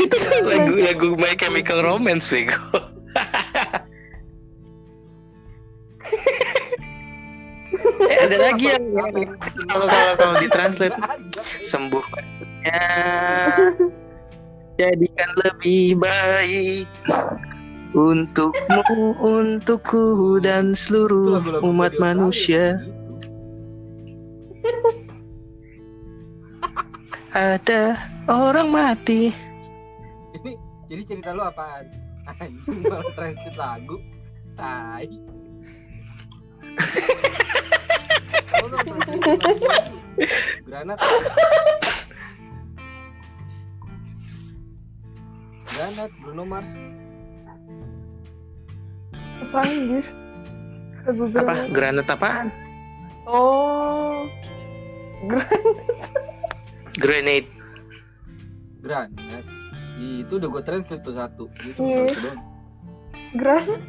itu kan lagu lagu My Chemical Romance bego eh, ada lagi yang kalau kalau kalau ditranslate sembuhkannya jadikan lebih baik untukmu untukku dan seluruh lagu-lagu umat video manusia gitu. ada orang mati Ini jadi cerita lu apaan? Anjing malah translate lagu. Tai. Kamu dong translate lagu. Granat. Granat Bruno Mars. Apa anjir? Lagu apa granat. granat apaan Oh. grenade Granat. Itu udah gue translate tuh satu. Itu itu doang. Granat.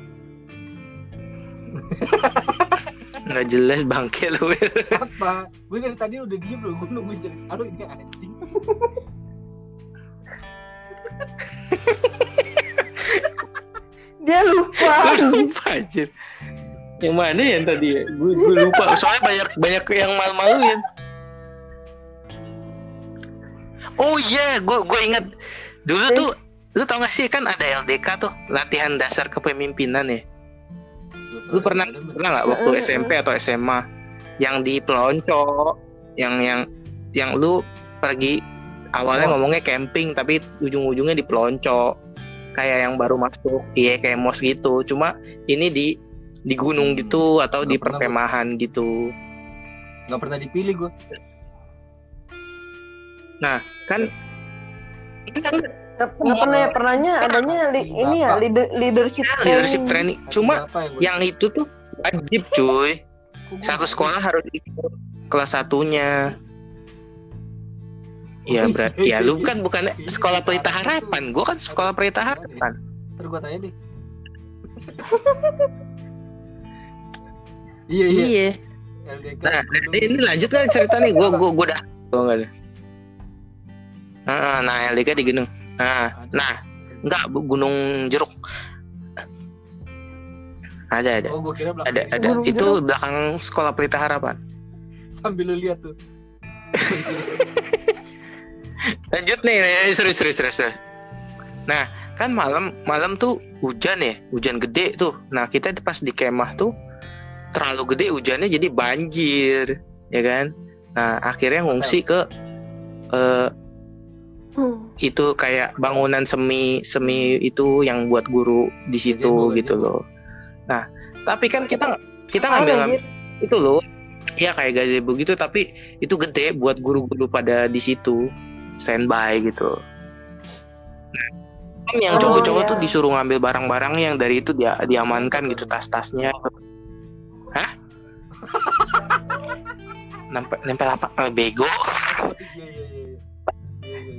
Nggak jelas bangke lu Apa? Gue dari tadi udah diem loh. Gue nungguin cerita. Aduh ini anjing. Dia lupa. Gua lupa anjir yang mana yang tadi ya gue gue lupa soalnya banyak banyak yang malu-maluin oh iya gue gue ingat dulu tuh lu tau gak sih kan ada LDK tuh latihan dasar kepemimpinan ya lu pernah pernah nggak waktu. SMP atau SMA yang di pelonco yang yang yang lu pergi awalnya Mos. ngomongnya camping tapi ujung-ujungnya di pelonco kayak yang baru masuk iya kayak mos gitu cuma ini di di gunung Hmm. gitu atau di Nggak perkemahan gitu Gak pernah dipilih gue. kan itu kan Nggak nggak pernah ya pernahnya adanya li- ini ya leader- leadership leadership training. training cuma yang itu tuh wajib cuy satu nggak sekolah harus ikut kelas satunya Ya berarti ya lu kan bukan sekolah pelita harapan, gua kan sekolah pelita harapan. Ntar gue tanya deh. iya iya. Iya. Nah, nah, ini lanjut kan cerita nih, gua gua gua udah gua enggak ada. Ah, nah LDK di gunung. Nah, nah enggak Bu, gunung jeruk. Ada ada Oh kira belakang ada ada Gunung itu jeruk. belakang sekolah pelita harapan. Sambil lu lihat tuh. Lanjut nih, eh, serius serius serius. serius. Nah, kan malam malam tuh hujan ya, hujan gede tuh. Nah, kita pas di kemah tuh terlalu gede hujannya jadi banjir, ya kan? Nah, akhirnya ngungsi ke eh, Hmm. itu kayak bangunan semi semi itu yang buat guru di situ Gazebo, gitu gazebo. loh. Nah, tapi kan kita kita ngambil anjir? itu loh. Iya kayak gazebo gitu tapi itu gede buat guru-guru pada di situ standby gitu. Nah, kan yang Oh, cowok-cowok iya. tuh disuruh ngambil barang-barang yang dari itu dia diamankan gitu tas-tasnya. Hah? nempel nempel apa? Eh, bego.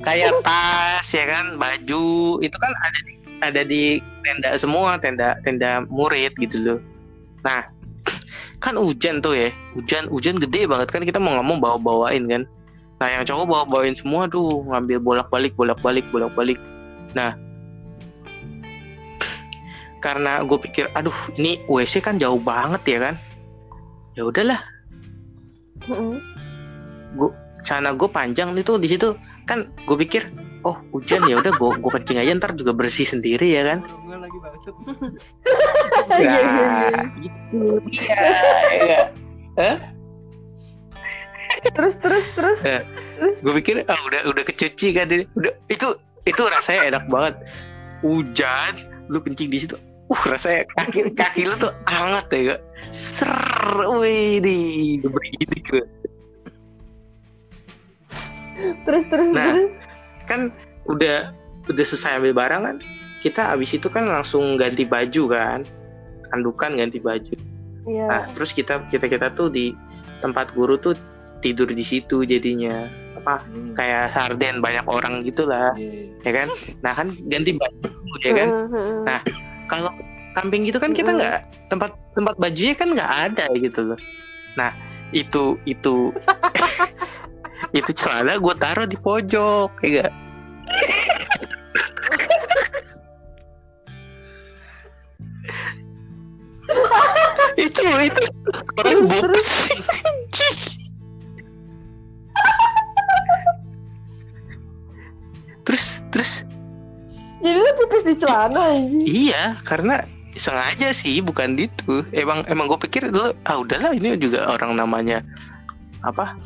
Kayak tas ya kan baju itu kan ada di ada di tenda semua tenda tenda murid gitu loh. Nah kan hujan tuh ya hujan hujan gede banget kan kita mau ngomong bawa bawain kan. Nah yang cowok bawa bawain semua tuh ngambil bolak balik bolak balik bolak balik nah karena gue pikir aduh ini WC kan jauh banget ya kan. Ya udahlah. Hmm. sana gue panjang itu di situ kan gue pikir oh hujan ya udah gua gua kencing aja ntar juga bersih sendiri ya kan Enggak lagi bangsat. Iya, iya, iya. Nah, gitu ya Hah? Terus terus terus. gue pikir ah udah udah kecuci kan ini udah itu itu rasanya enak banget hujan lu kencing di situ uh rasanya kaki kaki lu tuh hangat ya gak ser wih di begini gue Terus terus Nah. terus. kan udah udah selesai ambil barang kan kita abis itu kan langsung ganti baju kan tandukan ganti baju Iya. nah terus kita kita kita tuh di tempat guru tuh tidur di situ jadinya apa Hmm. kayak sarden banyak orang gitulah Iya. ya kan nah kan ganti baju ya kan Heeh, Nah, kalau camping gitu kan kita nggak tempat tempat bajunya kan nggak ada gitu loh nah itu itu itu celana gue taruh di pojok ya gak? itu itu Terus, gue terus. terus terus Jadi lu pipis di celana anjing. Iya, karena sengaja sih, bukan itu. Emang emang gue pikir dulu, ah udahlah ini juga orang namanya apa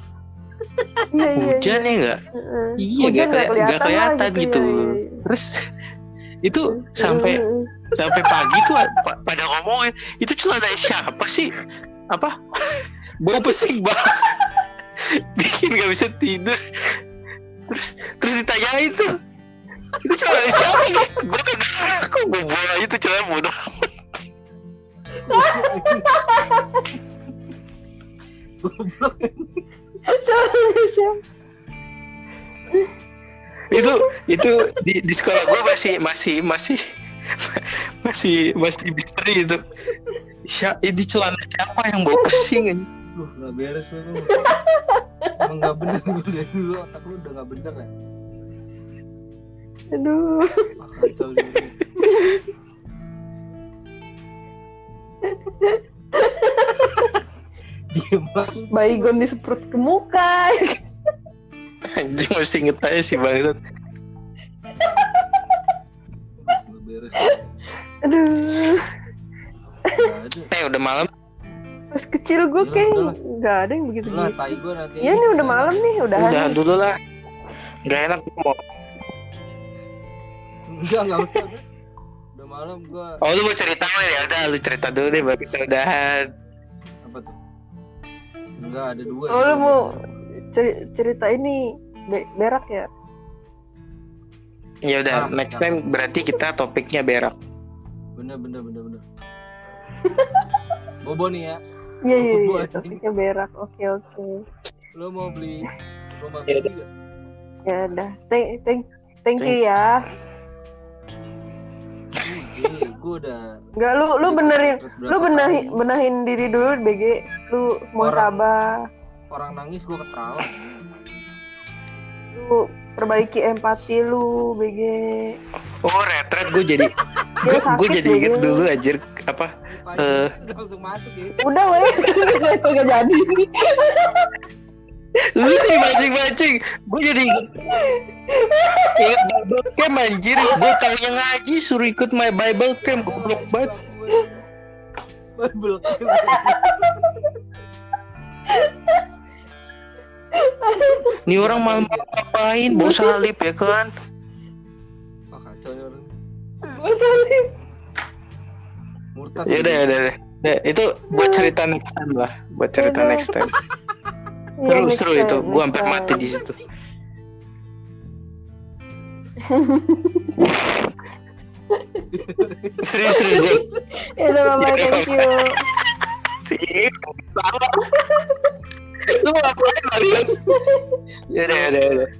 Iya iya. hujan ya nggak? Heeh. Iya, Hujan nggak keli- nggak lah kelihatan gitu. ya, iya, iya. Terus itu sampai sampai pagi tuh pa- pada ngomongin itu celana siapa sih? Apa? Bau pesing banget. Bikin nggak bisa tidur. Terus terus ditanyain tuh itu celana siapa? Gue kan aku gue bawa itu celana bodoh Goblok. Itu itu di, di sekolah gue masih masih masih masih masih misteri itu Sya, ini celana siapa yang pesing anjing? Duh, nggak beres lu. Emang nggak bener lu dari dulu otak lu udah nggak bener ya. Aduh. Ah, kacau. Diem. Baygon disemprot ke muka. anjing masih inget aja sih bang Aduh, nggak beres. Aduh. Eh udah malam Pas kecil gue Udah, kayak udah nggak ada yang begitu Lah, gitu. tai gua nanti. Iya nih udah malam nih, udah nih. dulu lah nggak enak mau Enggak, enggak usah. udah. Udah malam gua oh lu mau cerita apa ya udah lu cerita dulu deh baru kita udahan? Enggak, ada dua. Oh lu mau ceri- cerita ini be- berak ya? ya udah Ah, next time berarti kita topiknya berak Bener, bener, bener, bener. Bobo nih ya. Iya iya iya. Topiknya berak. Oke oke. Lo mau beli rumah Ya? Ya udah. Thank thank thank you ya. Gue udah Enggak lu lu benerin lu benahin benahin diri dulu BG. Lu mau Orang- sabar. orang nangis gue ketawa. Lu perbaiki empati lu BG. oh retret gue jadi Ya, gue sakit jadi inget BG. dulu anjir apa Eh. udah langsung masuk ya. Udah weh. Kagak jadi. lu sih mancing mancing gue jadi inget inget bible camp anjir gue taunya ngaji suruh ikut my bible camp goblok banget Nih orang malam ngapain bawa salib ya kan Wah kacau nih orang. Masalah. Murtad. ya udah ya udah ya. Ya, itu buat cerita next time lah buat cerita Yaudah. next time seru next seru itu next hampir mati di situ serius serius Ya udah, thank you. sih salah. Lu ngapain Marian ya udah ya udah ya udah